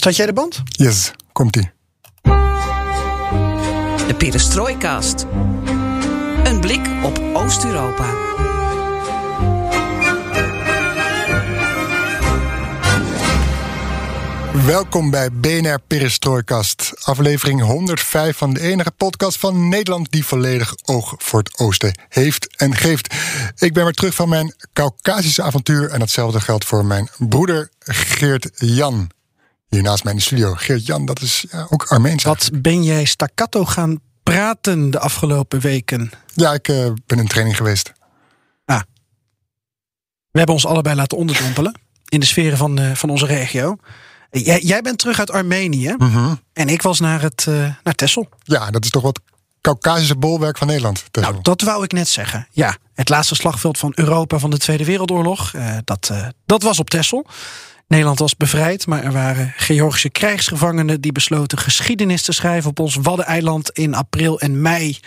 Staat jij de band? Yes, komt-ie. De Perestrooikast. Een blik op Oost-Europa. Welkom bij BNR Perestrooikast. Aflevering 105 van de enige podcast van Nederland die volledig oog voor het oosten heeft en geeft. Ik ben weer terug van mijn Caucasische avontuur en datzelfde geldt voor mijn broeder Geert Jan. Hier naast mij in de studio. Geert Jan, dat is ja, ook Armeens. Wat ben jij staccato gaan praten de afgelopen weken? Ja, ik uh, ben in training geweest. Ah. We hebben ons allebei laten onderdompelen in de sferen van, uh, van onze regio. Jij, jij, bent terug uit Armenië. Mm -hmm. En ik was naar, het, uh, naar Texel. Ja, dat is toch wat Caucasische bolwerk van Nederland. Texel. Nou, dat wou ik net zeggen. Ja, het laatste slagveld van Europa van de Tweede Wereldoorlog. Dat, dat was op Texel. Nederland was bevrijd, maar er waren Georgische krijgsgevangenen die besloten geschiedenis te schrijven op ons Waddeneiland in april en mei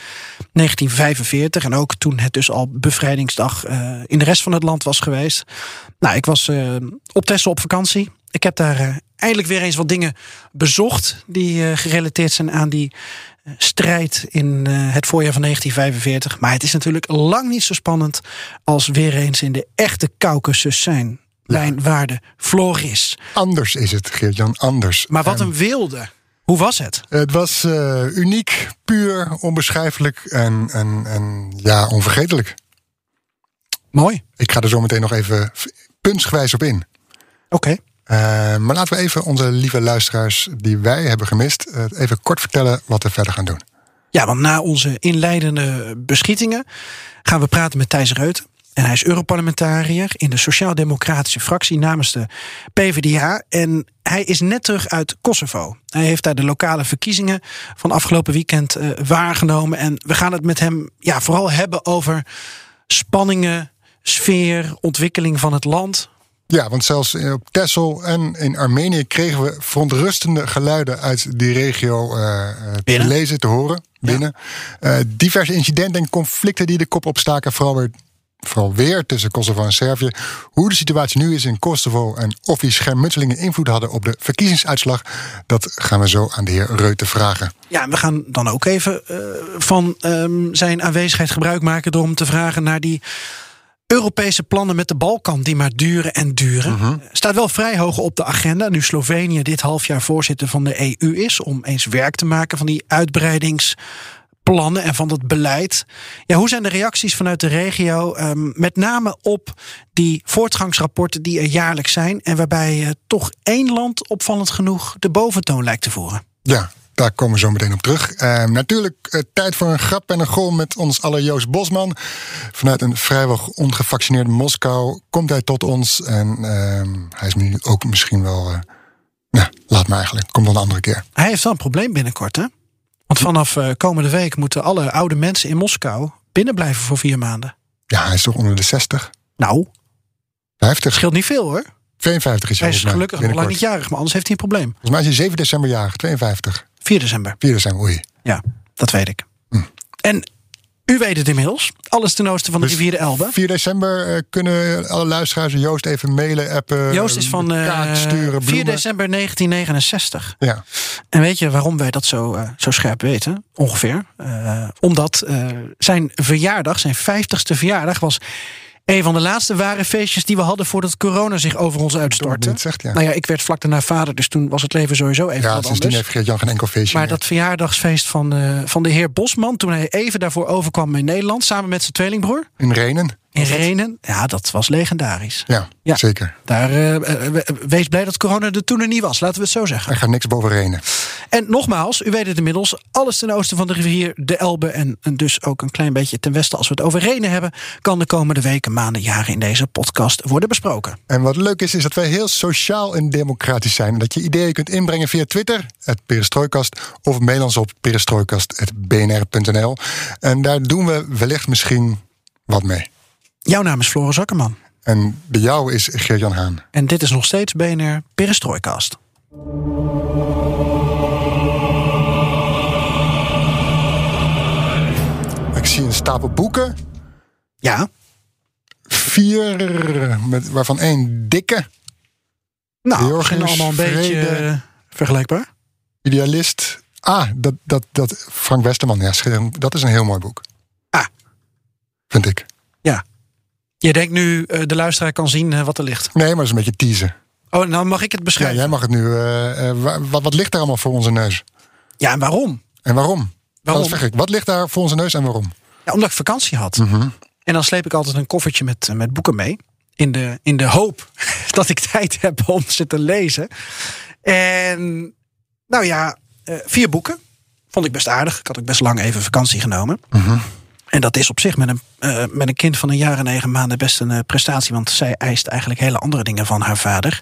1945. En ook toen het dus al bevrijdingsdag uh, in de rest van het land was geweest. Nou, ik was uh, op Texel op vakantie. Ik heb daar uh, eindelijk weer eens wat dingen bezocht die gerelateerd zijn aan die strijd in het voorjaar van 1945. Maar het is natuurlijk lang niet zo spannend als weer eens in de echte Caucasus zijn. Lijnwaarde, Floris. Anders is het, Geert-Jan, anders. Maar wat een wilde. Hoe was het? Het was uh, uniek, puur, onbeschrijfelijk en, en, en ja, onvergetelijk. Mooi. Ik ga er zo meteen nog even puntsgewijs op in. Oké. Okay. Uh, maar laten we even onze lieve luisteraars die wij hebben gemist... Uh, even kort vertellen wat we verder gaan doen. Ja, want na onze inleidende beschietingen... gaan we praten met Thijs Reuten. En hij is Europarlementariër in de Sociaal-Democratische fractie namens de PvdA. En hij is net terug uit Kosovo. Hij heeft daar de lokale verkiezingen van afgelopen weekend uh, waargenomen. En we gaan het met hem ja, vooral hebben over spanningen, sfeer, ontwikkeling van het land. Ja, want zelfs op Texel en in Armenië kregen we verontrustende geluiden uit die regio uh, te lezen, te horen binnen. Ja. Uh, diverse incidenten en conflicten die de kop opstaken, vooral weer vooral weer tussen Kosovo en Servië. Hoe de situatie nu is in Kosovo en of die schermutselingen invloed hadden op de verkiezingsuitslag, dat gaan we zo aan de heer Reuten vragen. Ja, we gaan dan ook even uh, van um, zijn aanwezigheid gebruik maken door hem te vragen naar die. Europese plannen met de Balkan die maar duren en duren. Mhm. Staat wel vrij hoog op de agenda nu Slovenië dit half jaar voorzitter van de EU is. Om eens werk te maken van die uitbreidings plannen en van dat beleid. Ja, hoe zijn de reacties vanuit de regio, um, met name op die voortgangsrapporten die er jaarlijks zijn en waarbij uh, toch één land opvallend genoeg de boventoon lijkt te voeren? Ja, daar komen we zo meteen op terug. Uh, natuurlijk uh, tijd voor een grap en een gol met ons aller Joost Bosman. Vanuit een vrijwel ongevaccineerde Moskou komt hij tot ons. En uh, hij is nu ook misschien wel... uh, nou, laat maar eigenlijk. Komt wel een andere keer. Hij heeft wel een probleem binnenkort, hè? Want vanaf uh, komende week moeten alle oude mensen in Moskou binnen blijven voor vier maanden. Ja, hij is toch onder de 60? Nou, 50. Scheelt niet veel hoor. 52 is hij. Hij is gelukkig nog lang niet jarig, maar anders heeft hij een probleem. Volgens mij is hij 7 december jarig, 52. 4 december. 4 december, oei. Ja, dat weet ik. Hm. En u weet het inmiddels. Alles ten oosten van de dus rivier de Elbe. 4 december uh, kunnen alle luisteraars Joost even mailen, appen. Joost is van uh, sturen, 4 december 1969. Ja. En weet je waarom wij dat zo, uh, zo scherp weten? Ongeveer. omdat zijn verjaardag, zijn 50ste verjaardag, was een van de laatste ware feestjes die we hadden voordat corona zich over ons uitstortte. Dat zegt, ja. Nou ja, ik werd vlak daarna vader, dus toen was het leven sowieso even ja, wat sindsdien anders. heeft Geert-Jan geen enkel feestje Maar meer. dat verjaardagsfeest van, uh, van de heer Bosman, toen hij even daarvoor overkwam in Nederland, samen met zijn tweelingbroer. In Renen. In Renen, ja, dat was legendarisch. Ja, Ja. zeker. Daar, uh, wees blij dat corona er toen er niet was, laten we het zo zeggen. Er gaat niks boven Renen. En nogmaals, u weet het inmiddels, alles ten oosten van de rivier de Elbe en, en dus ook een klein beetje ten westen als we het over Renen hebben, kan de komende weken, maanden, jaren in deze podcast worden besproken. En wat leuk is, is dat wij heel sociaal en democratisch zijn. En dat je ideeën kunt inbrengen via Twitter, het Perestrooikast, of mail ons op perestrooikast.bnr.nl. En daar doen we wellicht misschien wat mee. Jouw naam is Floris Akkerman. En de jou is Geert-Jan Haan. En dit is nog steeds BNR Perestrooikast. Ik zie een stapel boeken. Ja, Vier, met, waarvan één dikke. nou, Georgiërs, misschien allemaal een vrede, beetje vergelijkbaar? Idealist. Ah, dat, dat, dat Frank Westerman. Ja, dat is een heel mooi boek. Ah. Vind ik. Je denkt nu, uh, de luisteraar kan zien uh, wat er ligt. Nee, maar dat is een beetje teasen. Oh, nou mag ik het beschrijven. Ja, jij mag het nu. Uh, wat, wat ligt er allemaal voor onze neus? Ja, en waarom? En waarom? waarom? Dat ik. Wat ligt daar voor onze neus en waarom? Ja, omdat ik vakantie had. Mm -hmm. En dan sleep ik altijd een koffertje met, met boeken mee. In de, in de hoop dat ik tijd heb om ze te lezen. En nou ja, vier boeken. Vond ik best aardig. Ik had ook best lang even vakantie genomen. Mm -hmm. En dat is op zich met een, uh, met een kind van een jaar en negen maanden best een uh, prestatie. Want zij eist eigenlijk hele andere dingen van haar vader.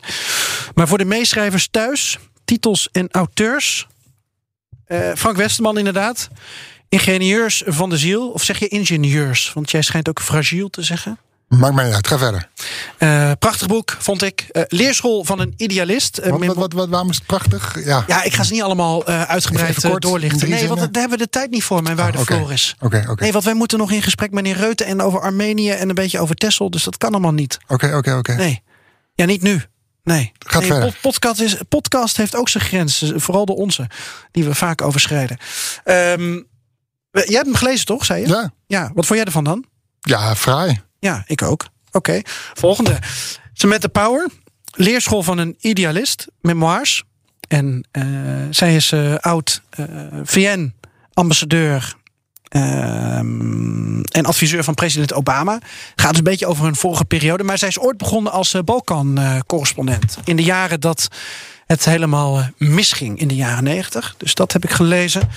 Maar voor de meeschrijvers thuis, titels en auteurs. Frank Westerman inderdaad. Ingenieurs van de ziel. Of zeg je ingenieurs? Want jij schijnt ook fragiel te zeggen. Maakt mij niet uit, ga verder. Uh, prachtig boek, vond ik. Uh, leerschool van een idealist. Uh, wat, wat, wat, waarom is het prachtig? Ja, ja ik ga ze niet allemaal uitgebreid kort, doorlichten. Nee, want daar hebben we de tijd niet voor, mijn waarde oh, okay. Floris. Oké, okay, okay. Nee, want wij moeten nog in gesprek met meneer Reuten... en over Armenië en een beetje over Texel. Dus dat kan allemaal niet. Oké, oké, oké. Nee. Ja, niet nu. Nee. Gaat nee, verder. Podcast, is, podcast heeft ook zijn grenzen. Vooral de onze. Die we vaak overschrijden. Um, jij hebt hem gelezen, toch? Zei je? Ja. Ja, wat vond jij ervan dan? Ja, fraai. Ja, ik ook. Oké, volgende. Samantha Power, leerschool van een idealist, memoirs. En uh, zij is uh, oud uh, VN-ambassadeur en adviseur van president Obama. Gaat dus een beetje over hun vorige periode. Maar zij is ooit begonnen als Balkan-correspondent. In de jaren dat het helemaal misging, in de jaren negentig. Dus dat heb ik gelezen.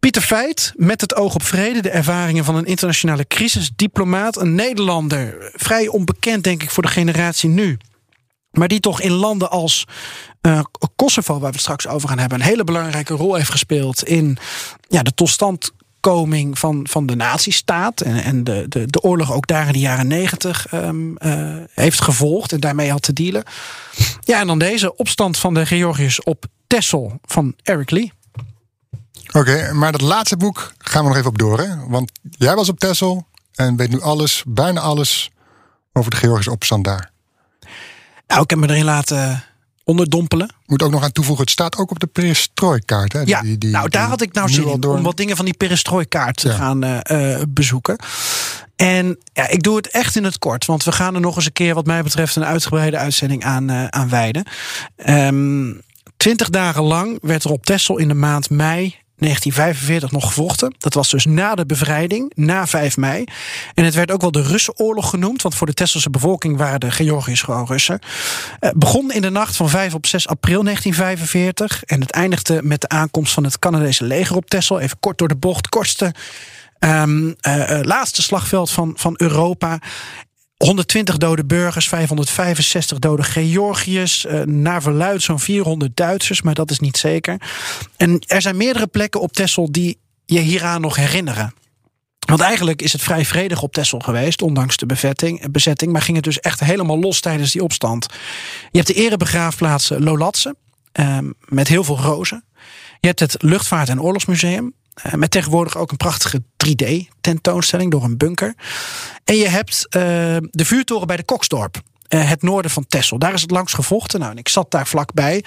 Pieter Feit, met het oog op vrede, de ervaringen van een internationale crisisdiplomaat, een Nederlander, vrij onbekend denk ik voor de generatie nu. Maar die toch in landen als uh, Kosovo, waar we het straks over gaan hebben, een hele belangrijke rol heeft gespeeld in ja, de totstandkoming van, van de nazistaat. En, en de, de, de oorlog ook daar in de jaren negentig um, uh, heeft gevolgd en daarmee had te dealen. Ja, en dan deze opstand van de Georgiërs op Texel van Eric Lee. Oké, okay, maar dat laatste boek gaan we nog even op door. Hè? Want jij was op Texel en weet nu alles, bijna alles, over de Georgische opstand daar. Nou, ik heb me erin laten onderdompelen. Moet ook nog aan toevoegen, het staat ook op de perestrooi-kaart. Hè? Ja, die, die, nou daar had ik nou zin in, door... om wat dingen van die perestrooi-kaart te ja. gaan uh, bezoeken. En ja, ik doe het echt in het kort, want we gaan er nog eens een keer, wat mij betreft, een uitgebreide uitzending aan, uh, aan wijden. Um, Twintig dagen lang werd er op Texel in de maand mei 1945 nog gevochten. Dat was dus na de bevrijding, na 5 mei. En het werd ook wel de Russenoorlog genoemd, want voor de Tesselse bevolking waren de Georgiërs gewoon Russen. Het begon in de nacht van 5 op 6 april 1945 en het eindigde met de aankomst van het Canadese leger op Texel. Even kort door de bocht, kortste. Um, uh, laatste slagveld van, van Europa. 120 dode burgers, 565 dode Georgiërs. Uh, naar verluid zo'n 400 Duitsers, maar dat is niet zeker. En er zijn meerdere plekken op Texel die je hieraan nog herinneren. Want eigenlijk is het vrij vredig op Texel geweest, ondanks de bezetting, bezetting. Maar ging het dus echt helemaal los tijdens die opstand. Je hebt de erebegraafplaats Lolatse, uh, met heel veel rozen. Je hebt het Luchtvaart- en Oorlogsmuseum. Uh, met tegenwoordig ook een prachtige 3D-tentoonstelling door een bunker. En je hebt uh, de vuurtoren bij de Koksdorp. Uh, het noorden van Texel. Daar is het langs gevochten. Nou, ik zat daar vlakbij.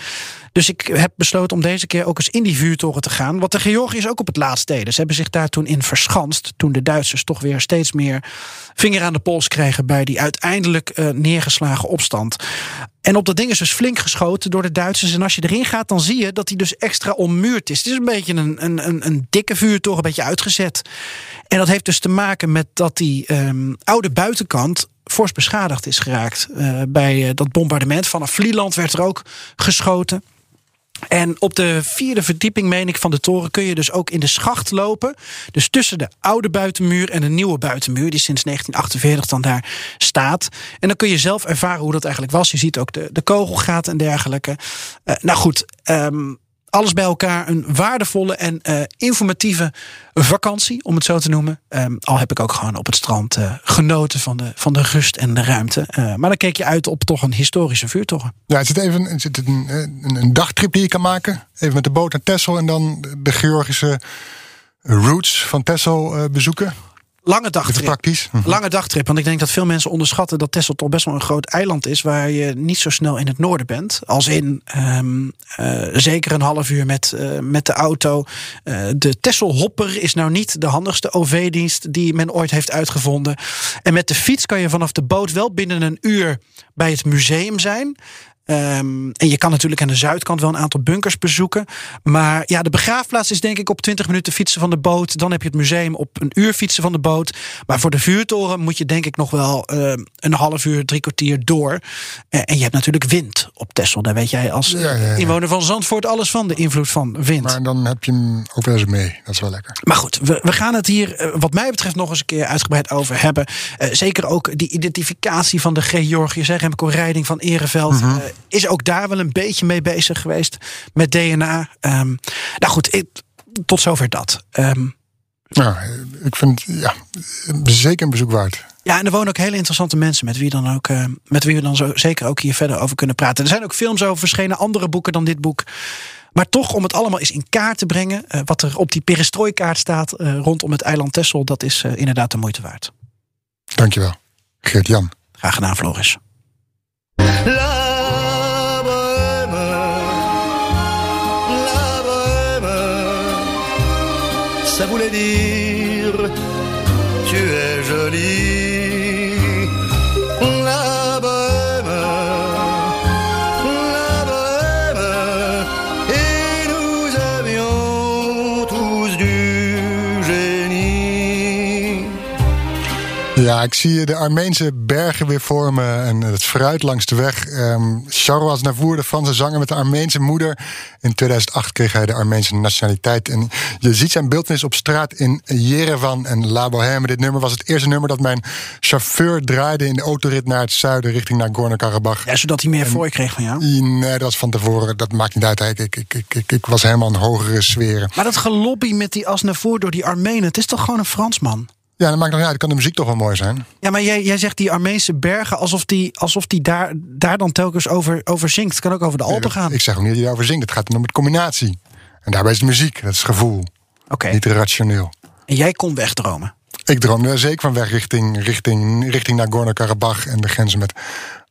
Dus ik heb besloten om deze keer ook eens in die vuurtoren te gaan. Wat de Georgiërs ook op het laatst deden. Ze hebben zich daar toen in verschanst. Toen de Duitsers toch weer steeds meer vinger aan de pols kregen. bij die uiteindelijk neergeslagen opstand. En op dat ding is dus flink geschoten door de Duitsers. En als je erin gaat, dan zie je dat hij dus extra ommuurd is. Het is een beetje een, een, een, een dikke vuurtoren, een beetje uitgezet. En dat heeft dus te maken met dat die um, oude buitenkant fors beschadigd is geraakt. Uh, bij uh, dat bombardement vanaf Vlieland werd er ook geschoten. En op de vierde verdieping, meen ik, van de toren kun je dus ook in de schacht lopen. Dus tussen de oude buitenmuur en de nieuwe buitenmuur, die sinds 1948 dan daar staat. En dan kun je zelf ervaren hoe dat eigenlijk was. Je ziet ook de, de kogelgaten en dergelijke. Uh, nou goed, um, alles bij elkaar een waardevolle en uh, informatieve vakantie, om het zo te noemen. Um, al heb ik ook gewoon op het strand uh, genoten van de, van de rust en de ruimte. Uh, maar dan keek je uit op toch een historische vuurtoren. Ja, even het een, een, een dagtrip die je kan maken. Even met de boot naar Texel en dan de Georgische roots van Texel bezoeken. Lange dagtrip. praktisch. Lange dagtrip. Want ik denk dat veel mensen onderschatten dat Texel toch best wel een groot eiland is. Waar je niet zo snel in het noorden bent. Als in um, uh, zeker een half uur met, uh, met de auto. Uh, de Texel Hopper is nou niet de handigste OV-dienst die men ooit heeft uitgevonden. En met de fiets kan je vanaf de boot wel binnen een uur bij het museum zijn. Um, en je kan natuurlijk aan de zuidkant wel een aantal bunkers bezoeken. Maar ja, de begraafplaats is denk ik op 20 minuten fietsen van de boot. Dan heb je het museum op een uur fietsen van de boot. Maar voor de vuurtoren moet je denk ik nog wel uh, een half uur, drie kwartier door. Uh, en je hebt natuurlijk wind op Texel. Daar weet jij als ja, ja, ja. inwoner van Zandvoort alles van. De invloed van wind. Maar dan heb je hem ook wel eens mee. Dat is wel lekker. Maar goed, we, we gaan het hier uh, wat mij betreft nog eens een keer uitgebreid over hebben. zeker ook die identificatie van de Georgiërs. Remco Rijding van Ereveld. Mm -hmm is ook daar wel een beetje mee bezig geweest met DNA. Um, nou goed, ik, tot zover dat. Um, ja, ik vind ja, zeker een bezoek waard. Ja, en er wonen ook hele interessante mensen met wie, dan ook, uh, met wie we dan zo zeker ook hier verder over kunnen praten. Er zijn ook films over verschenen, andere boeken dan dit boek. Maar toch, om het allemaal eens in kaart te brengen, uh, wat er op die perestrooi-kaart staat uh, rondom het eiland Texel, dat is inderdaad de moeite waard. Dankjewel, Geert-Jan. Graag gedaan, Floris. Ça voulait dire Ja, ik zie de Armeense bergen weer voor me en het fruit langs de weg. Um, Charles Navour, de Franse zanger met de Armeense moeder. In 2008 kreeg hij de Armeense nationaliteit. En je ziet zijn beeldnis op straat in Jerevan en La Bohème. Dit nummer was het eerste nummer dat mijn chauffeur draaide in de autorit naar het zuiden, richting naar Gorno-Karabakh. Ja, zodat hij meer voor je kreeg van jou? Nee, dat was van tevoren. Dat maakt niet uit. Ik, ik, ik, ik, ik was helemaal een hogere sferen. Maar dat gelobby met die Asnavour door die Armenen, het is toch gewoon een Fransman? Ja, dat maakt nog niet uit. Kan de muziek toch wel mooi zijn? Ja, maar jij, jij zegt die Armeense bergen alsof die, alsof die daar, daar dan telkens over, over zingt. Het kan ook over de Alpen Nee, gaan. Ik zeg ook niet dat hij daarover zingt. Het gaat dan om het combinatie. En daarbij is het muziek. Dat is gevoel. Oké. Niet rationeel. En jij kon wegdromen. Ik droomde er zeker van weg richting, richting, richting Nagorno-Karabakh en de grenzen met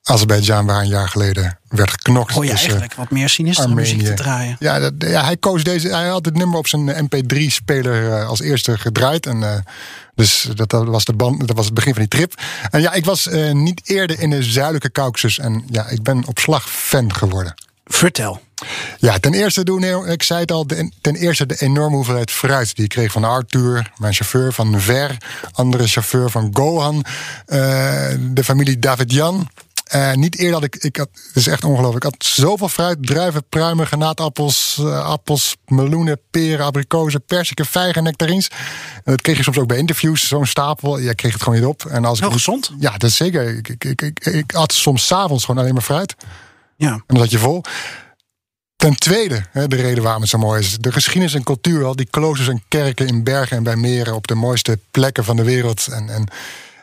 Azerbeidzjan, waar een jaar geleden werd geknokt. Je tussen eigenlijk wat meer sinistere Armenië. muziek te draaien? Ja, dat, ja, hij koos deze. Hij had het nummer op zijn MP3-speler uh, als eerste gedraaid. En, uh, dus dat, dat, was de band, dat was het begin van die trip. En ja, ik was uh, niet eerder in de zuidelijke Caucasus. En ja, ik ben op slag fan geworden. Vertel. Ja, ten eerste doen, ik zei het al, ten eerste de enorme hoeveelheid fruit die ik kreeg van Arthur, mijn chauffeur van Ver, andere chauffeur van Gohan, uh, de familie David Jan. Uh, niet eerder had ik, ik had, het is echt ongelooflijk. Ik had zoveel fruit, druiven, pruimen, granaatappels, uh, appels, meloenen, peren, abrikozen, persiken, vijgen, nectarines. En dat kreeg je soms ook bij interviews, zo'n stapel. Ja, kreeg het gewoon niet op. En als Heel ik, gezond. Ja, dat is zeker. Ik, ik, ik, ik, ik had soms s'avonds gewoon alleen maar fruit. Ja. En dan zat je vol. Ten tweede, de reden waarom het zo mooi is. De geschiedenis en cultuur, al die kloosters en kerken in bergen en bij meren op de mooiste plekken van de wereld. En, en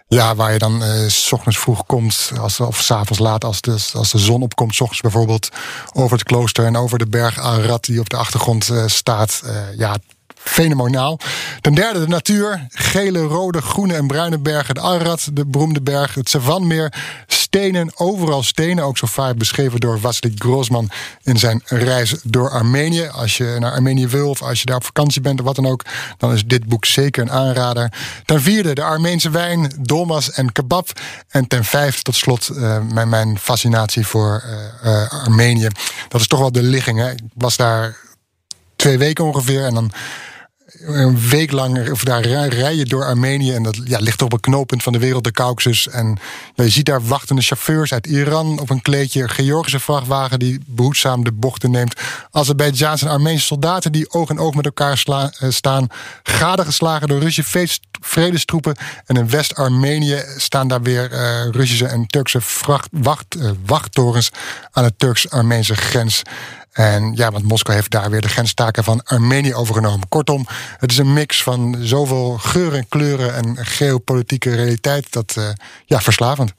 ja, waar je dan uh, s ochtends vroeg komt, als, of s'avonds laat, als de, als de zon opkomt, s ochtends bijvoorbeeld, over het klooster en over de berg Ararat die op de achtergrond uh, staat. Uh, ja, fenomenaal. Ten derde de natuur. Gele, rode, groene en bruine bergen. De Ararat, de beroemde berg. Het Savanmeer. Stenen, overal stenen. Ook zo vaak beschreven door Wassily Grossman in zijn reis door Armenië. Als je naar Armenië wil of als je daar op vakantie bent of wat dan ook... dan is dit boek zeker een aanrader. Ten vierde de Armeense wijn, dolmas en kebab. En ten vijfde tot slot uh, mijn, fascinatie voor uh, uh, Armenië. Dat is toch wel de ligging. Hè? Ik was daar twee weken ongeveer en dan een week lang of daar rij je door Armenië. En dat ja, ligt op een knooppunt van de wereld, de Caucasus. En je ziet daar wachtende chauffeurs uit Iran op een kleedje. Georgische vrachtwagen die behoedzaam de bochten neemt. Azerbeidzjaanse en Armeense soldaten die oog in oog met elkaar sla, uh, staan. Gadegeslagen door Russische vredestroepen. En in West-Armenië staan daar weer uh, Russische en Turkse vracht, wacht, uh, wachttorens aan de Turks-Armeense grens. En ja, want Moskou heeft daar weer de grenstaken van Armenië overgenomen. Kortom, het is een mix van zoveel geuren en kleuren en geopolitieke realiteit. Dat, uh, ja, verslavend.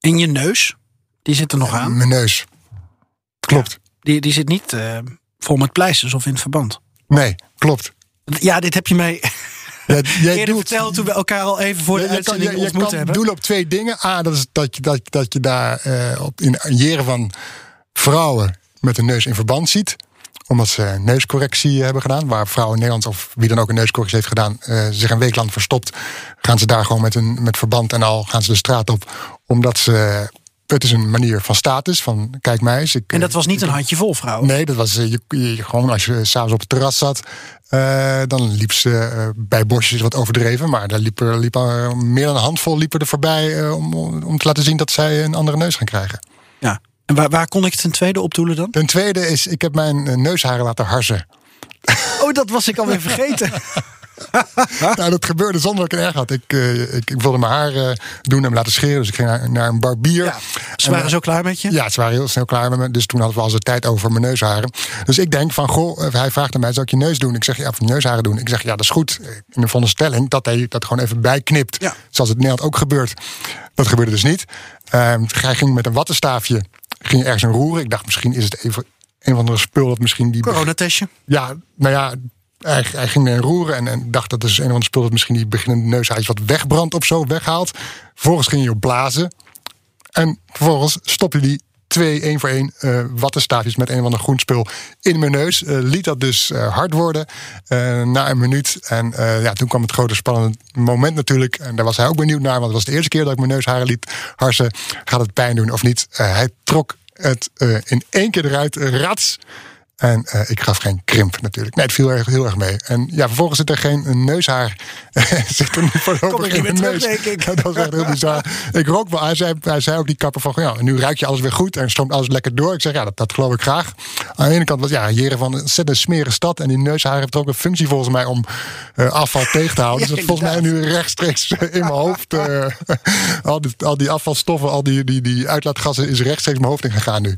En je neus, die zit er nog aan? Mijn neus. Klopt. Ja, die, die zit niet uh, vol met pleisters of in het verband. Nee, klopt. Ja, dit heb je mij. jij eerder doelt- verteld toen we elkaar al even voor de kan, uitzending ontmoet kan hebben. doelen op twee dingen. A, dat is dat je, dat, dat je daar eh, op, in jeren van vrouwen met een neus in verband ziet omdat ze neuscorrectie hebben gedaan. Waar vrouwen in Nederland of wie dan ook een neuscorrectie heeft gedaan... eh, zich een week lang verstopt. Gaan ze daar gewoon met, een, met verband en al gaan ze de straat op. Omdat ze... Het is een manier van status, van kijk mij eens. Ik, En dat was niet een handjevol vrouwen. Nee, dat was eh, je, je- gewoon als je s'avonds op het terras zat. eh, dan liep ze eh, bij bosjes wat overdreven. Maar daar liep er, liep er meer dan een handvol liepen er voorbij. eh, om, om te laten zien dat zij een andere neus gaan krijgen. En waar, waar kon ik ten tweede op doelen dan? Ten tweede is, ik heb mijn eh, neusharen laten harsen. Oh, dat was ik alweer vergeten. nou, dat gebeurde zonder dat ik het erg had. Ik, eh, ik, ik wilde mijn haar eh, doen en me laten scheren. Dus ik ging naar, naar een barbier. Ja. Ze En, waren zo klaar met je? Ja, ze waren heel snel klaar met me. Dus toen hadden we al zijn tijd over mijn neusharen. Dus ik denk van, goh, hij vraagt aan mij, zal ik je neus doen? Ik zeg, ja, of neusharen doen? Ik zeg, ja, dat is goed. In de veronderstelling dat hij dat gewoon even bijknipt. Ja. Zoals het in Nederland ook gebeurt. Dat gebeurde dus niet. Ehm, hij ging met een wattenstaafje ging ergens een roeren. Ik dacht, misschien is het even een of andere spul dat misschien die... Coronatestje. Ja, nou ja, hij, hij ging er roeren en, en dacht dat is een of ander spul dat misschien die beginnende neushaartjes wat wegbrandt of zo, weghaalt. Vervolgens ging hij op blazen. En vervolgens stopte hij twee, één voor één, eh wattenstaafjes met een of ander groen spul in mijn neus. Eh, liet dat dus eh, hard worden na een minuut. En ja, toen kwam het grote spannende moment natuurlijk. En daar was hij ook benieuwd naar, want het was de eerste keer dat ik mijn neusharen liet harsen. Gaat het pijn doen of niet? Hij trok het in één keer eruit, rats. En eh, ik gaf geen krimp natuurlijk. Nee, het viel erg, heel erg mee. En ja, vervolgens zit er geen een neushaar. zit er nu voorlopig in mijn terug, neus. denk ik. Dat was echt heel bizar. Ik rook wel. Hij zei, hij zei ook die kapper van, ja, nu ruik je alles weer goed en stroomt alles lekker door. Ik zeg, ja, dat, dat geloof ik graag. Aan de ene kant was ja, Jeren van een ontzettend smerige stad. En die neushaar heeft ook een functie volgens mij om eh, afval tegen te houden. Ja, dus dat volgens mij nu rechtstreeks in mijn hoofd. eh, al, die, al die afvalstoffen, al die, die, die uitlaatgassen is rechtstreeks mijn hoofd in gegaan nu.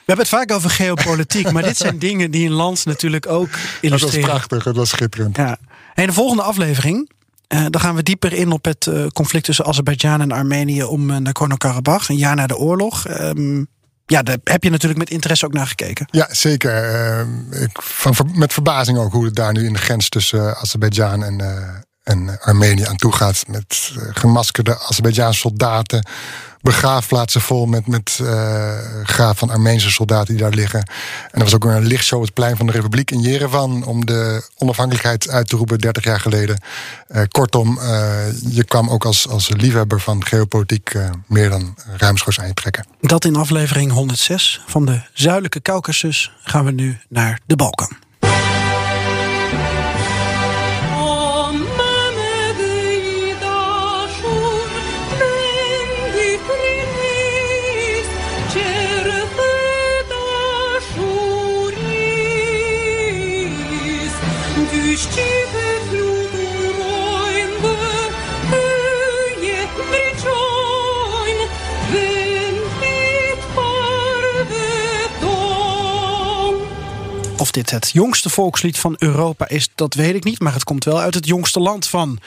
We hebben het vaak over geopolitiek, maar dit zijn dingen die een land natuurlijk ook Dat was illustreren. prachtig, dat was schitterend. Ja. En de volgende aflevering, eh, dan gaan we dieper in op het eh, conflict tussen Azerbeidzjan en Armenië om uh, Nagorno-Karabakh, een jaar na de oorlog. Um, ja, daar heb je natuurlijk met interesse ook naar gekeken. Ja, zeker. Uh, ik, van, met verbazing ook hoe het daar nu in de grens tussen uh, Azerbeidzjan en, uh, en Armenië aan toe gaat. Met uh, gemaskerde Azerbeidzjaanse soldaten. Begraafplaatsen vol met, met uh, graaf van Armeense soldaten die daar liggen. En er was ook een lichtshow op het plein van de Republiek in Jerevan. om de onafhankelijkheid uit te roepen 30 jaar geleden. Kortom, je kwam ook als, als liefhebber van geopolitiek meer dan ruimschoots aan je trekken. Dat in aflevering 106 van de Zuidelijke Caucasus gaan we nu naar de Balkan. Of dit het jongste volkslied van Europa is, dat weet ik niet. Maar het komt wel uit het jongste land van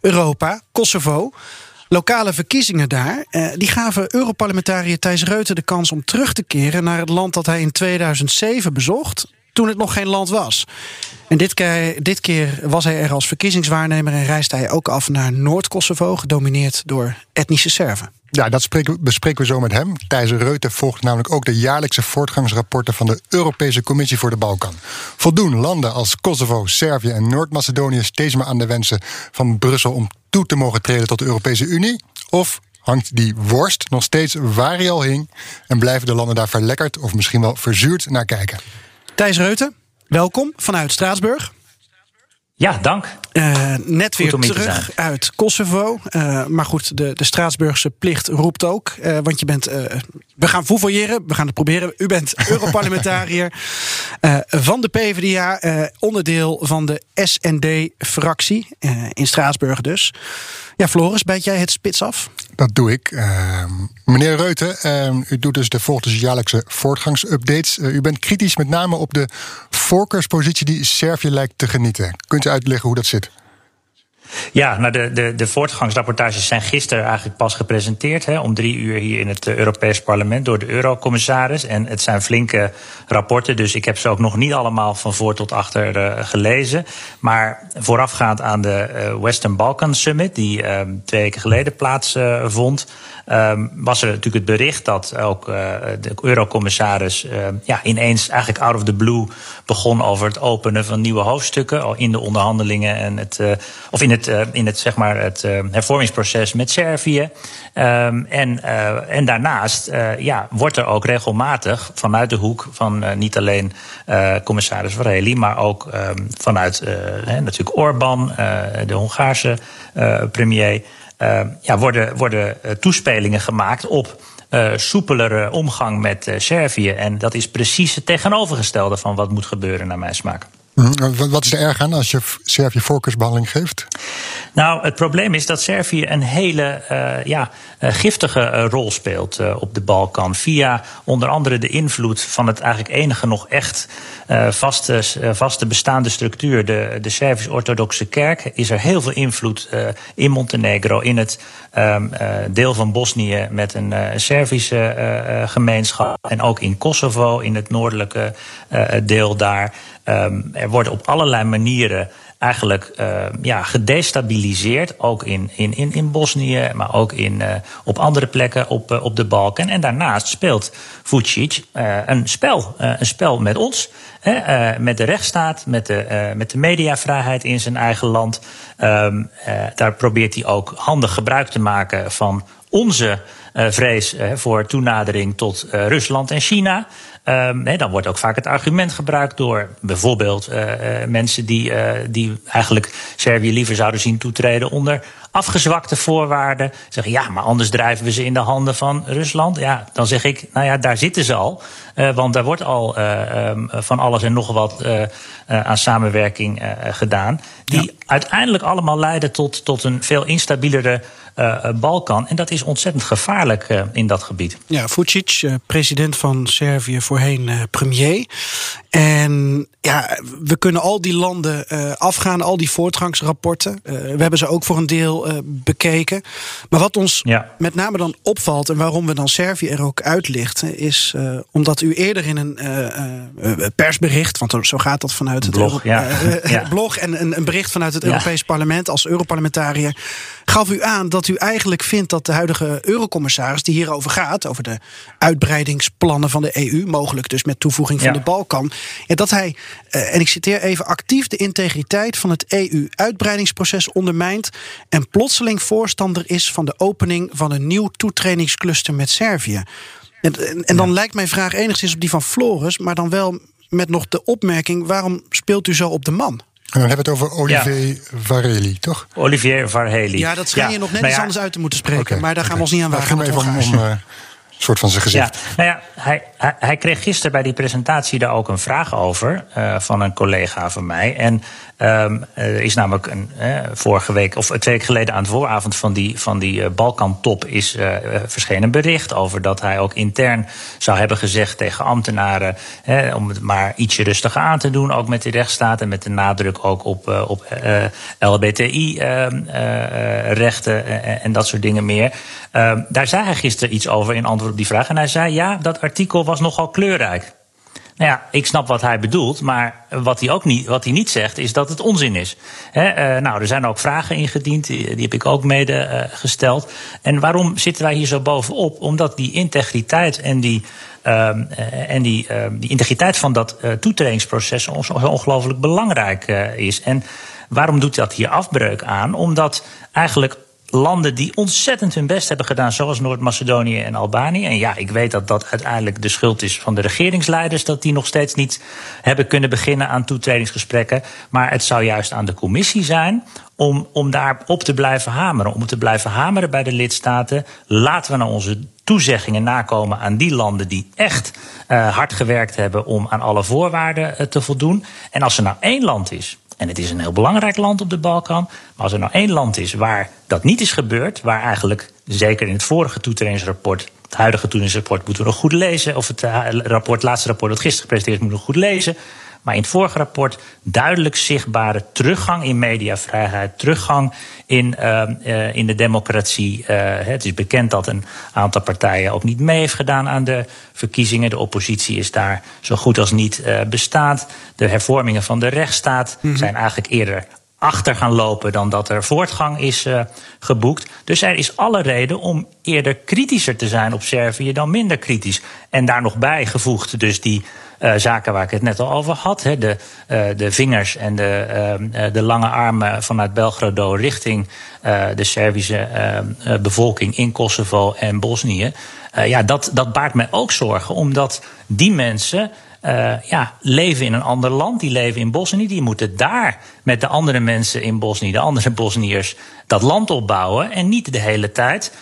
Europa, Kosovo. Lokale verkiezingen daar, eh, die gaven Europarlementariër Thijs Reuten de kans om terug te keren naar het land dat hij in 2007 bezocht. Toen het nog geen land was. En dit keer, dit keer was hij er als verkiezingswaarnemer en reisde hij ook af naar Noord-Kosovo, gedomineerd door etnische Serven. Ja, dat bespreken we zo met hem. Thijs Reuten volgt namelijk ook de jaarlijkse voortgangsrapporten van de Europese Commissie voor de Balkan. Voldoen landen als Kosovo, Servië en Noord-Macedonië steeds maar aan de wensen van Brussel om toe te mogen treden tot de Europese Unie? Of hangt die worst nog steeds waar hij al hing en blijven de landen daar verlekkerd of misschien wel verzuurd naar kijken? Thijs Reuten, welkom vanuit Straatsburg. Ja, dank. Uh, net weer terug uit Kosovo. Uh, maar goed, de, de Straatsburgse plicht roept ook. Uh, want je bent. we gaan fouvoyeren, we gaan het proberen. U bent Europarlementariër van de PvdA. onderdeel van de SND-fractie. in Straatsburg dus. Ja, Floris, bijt jij het spits af? Dat doe ik. Uh, meneer Reuten, uh, u doet dus de volgende jaarlijkse voortgangsupdates. Uh, u bent kritisch met name op de voorkeurspositie die Servië lijkt te genieten. Kunt u uitleggen hoe dat zit? Ja, nou de, de, de voortgangsrapportages zijn gisteren eigenlijk pas gepresenteerd. Hè, om drie uur hier in het uh, Europees Parlement door de eurocommissaris. En het zijn flinke rapporten, dus ik heb ze ook nog niet allemaal van voor tot achter uh, gelezen. Maar voorafgaand aan de uh, Western Balkan Summit, die ehm, twee weken geleden plaatsvond. Um, was er natuurlijk het bericht dat ook de eurocommissaris uh, ja, ineens eigenlijk out of the blue begon over het openen van nieuwe hoofdstukken in de onderhandelingen en het, of in het, in het, zeg maar, het hervormingsproces met Servië. Um, en, en daarnaast ja, wordt er ook regelmatig vanuit de hoek van niet alleen commissaris Vareli, maar ook um, vanuit natuurlijk Orbán, de Hongaarse premier. Uh, ja, worden, worden toespelingen gemaakt op soepelere omgang met Servië. En dat is precies het tegenovergestelde van wat moet gebeuren, naar mijn smaak. Mhm. Wat is er erg aan als je Servië voorkeursbehandeling geeft? Nou, het probleem is dat Servië een hele uh, ja, uh, giftige uh, rol speelt op de Balkan. Via onder andere de invloed van het eigenlijk enige nog echt vaste, vaste bestaande structuur, de, de Servisch-Orthodoxe Kerk, is er heel veel invloed in Montenegro, in het um, deel van Bosnië met een Servische gemeenschap. En ook in Kosovo, in het noordelijke deel daar. Um, er worden op allerlei manieren eigenlijk uh, ja, gedestabiliseerd. Ook in, in, in, in Bosnië, maar ook in, uh, op andere plekken op, uh, op de Balkan. En daarnaast speelt Vucic een spel. een spel met ons. Hè, met de rechtsstaat, met de, met de mediavrijheid in zijn eigen land. Um, daar probeert hij ook handig gebruik te maken van onze vrees voor toenadering tot Rusland en China. Um, he, dan wordt ook vaak het argument gebruikt door bijvoorbeeld uh, uh, mensen die, uh, die eigenlijk Servië liever zouden zien toetreden onder afgezwakte voorwaarden. Zeggen ja, maar anders drijven we ze in de handen van Rusland. Ja, dan zeg ik, nou ja, daar zitten ze al. want daar wordt al um, van alles en nog wat aan samenwerking gedaan. Die ja. uiteindelijk allemaal leiden tot, tot een veel instabielere Balkan. En dat is ontzettend gevaarlijk uh, in dat gebied. Ja, Vucic, uh, president van Servië, voorheen premier. En ja, we kunnen al die landen afgaan, al die voortgangsrapporten. we hebben ze ook voor een deel bekeken. Maar wat ons ja. met name dan opvalt en waarom we dan Servië er ook uitlichten, is omdat u eerder in een persbericht, want zo gaat dat vanuit het blog, ja. ja. blog en een, een, bericht vanuit het Europees Parlement als Europarlementariër, gaf u aan dat u eigenlijk vindt dat de huidige die hierover gaat, over de uitbreidingsplannen van de EU, mogelijk dus met toevoeging van ja. de Balkan, ja, dat hij, en ik citeer even, actief de integriteit van het EU-uitbreidingsproces ondermijnt en plotseling voorstander is van de opening van een nieuw toetredingscluster met Servië. En, en dan ja. lijkt mijn vraag enigszins op die van Floris, maar dan wel met nog de opmerking: waarom speelt u zo op de man? En dan hebben we het over Olivier ja. Vareli, toch? Olivier Vareli. Ja, dat schijn je nog net nou ja. iets anders uit te moeten spreken. Okay. Maar daar gaan okay. we ons niet aan wagen. Het ging even om, om uh, soort van zijn gezicht. Ja, nou ja, hij, hij, hij, kreeg gisteren bij die presentatie daar ook een vraag over uh, van een collega van mij. En er is namelijk een, vorige week, of twee weken geleden aan de vooravond van die, van die uh, Balkan-top, is verschenen een bericht over dat hij ook intern zou hebben gezegd tegen ambtenaren om het maar ietsje rustiger aan te doen, ook met die rechtsstaat en met de nadruk ook op, op LBTI-rechten en, en dat soort dingen meer. daar zei hij gisteren iets over in antwoord op die vraag. En hij zei: ja, dat artikel was nogal kleurrijk. Nou ja, ik snap wat hij bedoelt, maar wat hij ook niet, wat hij niet zegt, is dat het onzin is. He, uh, nou, er zijn ook vragen ingediend, die, heb ik ook mede uh, gesteld. En waarom zitten wij hier zo bovenop? Omdat die integriteit en die, uh, en die, die integriteit van dat toetredingsproces zo ongelooflijk belangrijk is. En waarom doet dat hier afbreuk aan? Omdat eigenlijk landen die ontzettend hun best hebben gedaan, zoals Noord-Macedonië en Albanië. En ja, ik weet dat dat uiteindelijk de schuld is van de regeringsleiders, dat die nog steeds niet hebben kunnen beginnen aan toetredingsgesprekken. Maar het zou juist aan de commissie zijn om, om daar op te blijven hameren. Om te blijven hameren bij de lidstaten. Laten we nou onze toezeggingen nakomen aan die landen die echt uh, hard gewerkt hebben om aan alle voorwaarden uh, te voldoen. En als er nou één land is en het is een heel belangrijk land op de Balkan. Maar als er nou één land is waar dat niet is gebeurd, waar eigenlijk, zeker in het vorige toetredingsrapport, het huidige toetredingsrapport moeten we nog goed lezen, of het rapport, het laatste rapport dat gisteren gepresenteerd is, moeten we nog goed lezen. Maar in het vorige rapport duidelijk zichtbare teruggang in mediavrijheid, teruggang in, uh, in de democratie. Uh, het is bekend dat een aantal partijen ook niet mee heeft gedaan aan de verkiezingen. De oppositie is daar zo goed als niet uh, bestaat. De hervormingen van de rechtsstaat mm -hmm. zijn eigenlijk eerder achter gaan lopen dan dat er voortgang is uh, geboekt. Dus er is alle reden om eerder kritischer te zijn op Servië dan minder kritisch. En daar nog bijgevoegd dus die uh, zaken waar ik het net al over had. Hè, de, uh, de vingers en de, de lange armen vanuit Belgrado richting de Servische bevolking in Kosovo en Bosnië. ja, dat, dat baart mij ook zorgen, omdat die mensen uh, ja, leven in een ander land. Die leven in Bosnië. Die moeten daar met de andere mensen in Bosnië, de andere Bosniërs, dat land opbouwen. En niet de hele tijd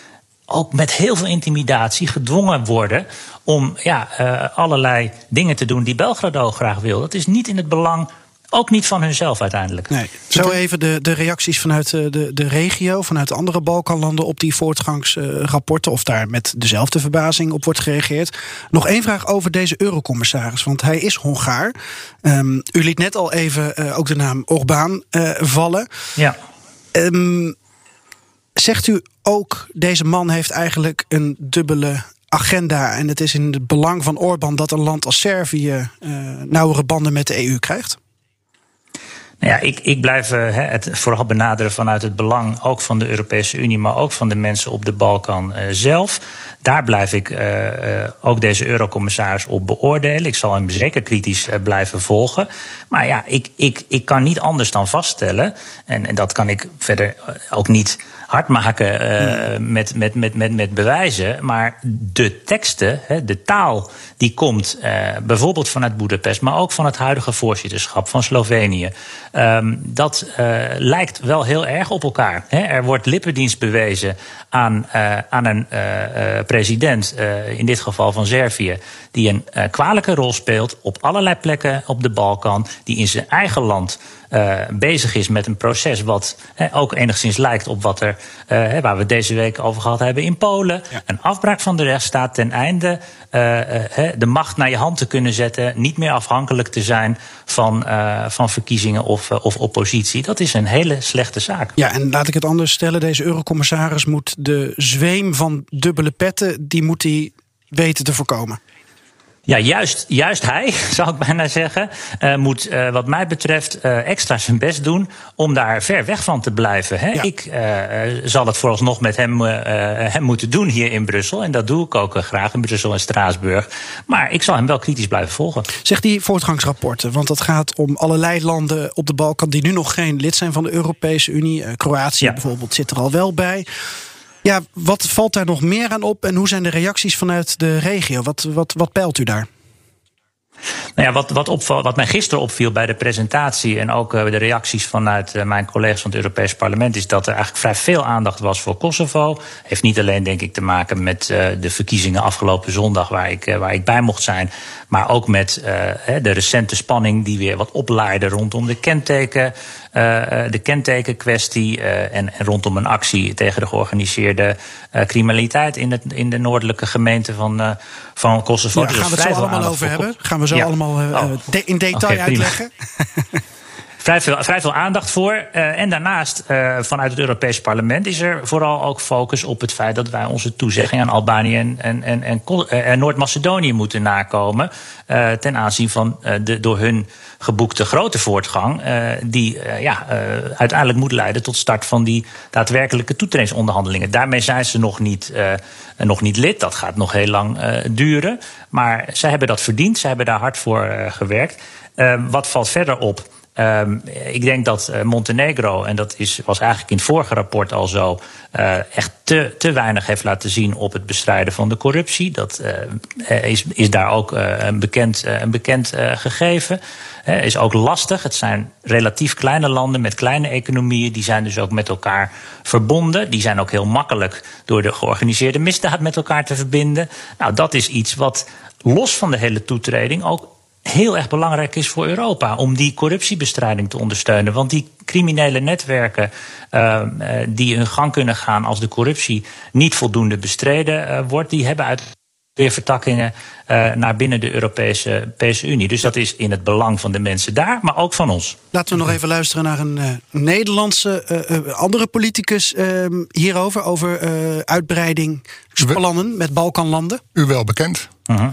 ook met heel veel intimidatie gedwongen worden om ja, uh, allerlei dingen te doen die Belgrado graag wil. Dat is niet in het belang ook niet van hunzelf uiteindelijk. Nee. Zo even de, de reacties vanuit de, de regio, vanuit andere Balkanlanden op die voortgangsrapporten, of daar met dezelfde verbazing op wordt gereageerd. Nog één vraag over deze eurocommissaris, want hij is Hongaar. Um, u liet net al even uh, ook de naam Orbán uh, vallen. Ja. Um, zegt u ook, deze man heeft eigenlijk een dubbele agenda en het is in het belang van Orbán dat een land als Servië uh, nauwere banden met de EU krijgt? Nou ja, ik, ik blijf uh, het vooral benaderen vanuit het belang ook van de Europese Unie, maar ook van de mensen op de Balkan uh, zelf. Daar blijf ik uh, ook deze eurocommissaris op beoordelen. Ik zal hem zeker kritisch blijven volgen. Maar ja, ik, ik, ik kan niet anders dan vaststellen, en, en dat kan ik verder ook niet hard maken uh, met, met, met, met, met bewijzen. Maar de teksten, de taal die komt uh, bijvoorbeeld vanuit Boedapest, maar ook van het huidige voorzitterschap van Slovenië. Um, dat uh, lijkt wel heel erg op elkaar. Hè. Er wordt lippendienst bewezen aan, aan een president, in dit geval van Servië, die een kwalijke rol speelt op allerlei plekken op de Balkan, die in zijn eigen land bezig is met een proces wat ook enigszins lijkt op wat er, uh, waar we deze week over gehad hebben in Polen. Ja. Een afbraak van de rechtsstaat ten einde uh, de macht naar je hand te kunnen zetten, niet meer afhankelijk te zijn van, van verkiezingen of, of oppositie. Dat is een hele slechte zaak. Ja, en laat ik het anders stellen. Deze eurocommissaris moet de zweem van dubbele petten, die moet hij weten te voorkomen. Ja, juist, juist hij, zou ik bijna zeggen, uh, moet uh, wat mij betreft uh, extra zijn best doen om daar ver weg van te blijven. Hè? Ja. Ik zal het vooralsnog met hem, hem moeten doen hier in Brussel. En dat doe ik ook graag in Brussel en Straatsburg. Maar ik zal hem wel kritisch blijven volgen. Zeg die voortgangsrapporten, want dat gaat om allerlei landen op de Balkan die nu nog geen lid zijn van de Europese Unie. Kroatië ja. bijvoorbeeld zit er al wel bij. Ja, wat valt daar nog meer aan op en hoe zijn de reacties vanuit de regio? Wat, wat, wat peilt u daar? Nou ja, wat, wat, opval, wat mij gisteren opviel bij de presentatie en ook uh, de reacties vanuit uh, mijn collega's van het Europees Parlement, is dat er eigenlijk vrij veel aandacht was voor Kosovo. Heeft niet alleen, denk ik, te maken met uh, de verkiezingen afgelopen zondag, waar ik, waar ik bij mocht zijn, maar ook met de recente spanning die weer wat oplaaide rondom de kenteken. de kentekenkwestie en, en, rondom een actie tegen de georganiseerde criminaliteit in, het, in de noordelijke gemeente van, van Kosovo. Ja, gaan we het zo allemaal over hebben? Gaan we zo ja. allemaal oh. de, in detail okay, uitleggen? vrij veel, vrij veel aandacht voor. Uh, en daarnaast, uh, vanuit het Europese parlement, is er vooral ook focus op het feit dat wij onze toezegging aan Albanië en, en, en, en Noord-Macedonië moeten nakomen. Ten aanzien van de door hun geboekte grote voortgang, die ja, uiteindelijk moet leiden tot start van die daadwerkelijke toetredingsonderhandelingen. Daarmee zijn ze nog niet, nog niet lid. Dat gaat nog heel lang duren. Maar zij hebben dat verdiend, zij hebben daar hard voor gewerkt. wat valt verder op? Um, ik denk dat uh, Montenegro, en dat is, was eigenlijk in het vorige rapport al zo, uh, echt te, te weinig heeft laten zien op het bestrijden van de corruptie. Dat uh, is, is daar ook een bekend, een bekend gegeven. is ook lastig. Het zijn relatief kleine landen met kleine economieën. Die zijn dus ook met elkaar verbonden. Die zijn ook heel makkelijk door de georganiseerde misdaad met elkaar te verbinden. Nou, dat is iets wat los van de hele toetreding ook heel erg belangrijk is voor Europa om die corruptiebestrijding te ondersteunen. Want die criminele netwerken uh, die hun gang kunnen gaan als de corruptie niet voldoende bestreden uh, wordt, die hebben uit weer vertakkingen uh, naar binnen de Europese, Europese Unie. Dus dat is in het belang van de mensen daar, maar ook van ons. Laten we nog even luisteren naar een uh, Nederlandse uh, andere politicus ehm, hierover, over uitbreidingsplannen met Balkanlanden. U wel bekend. -huh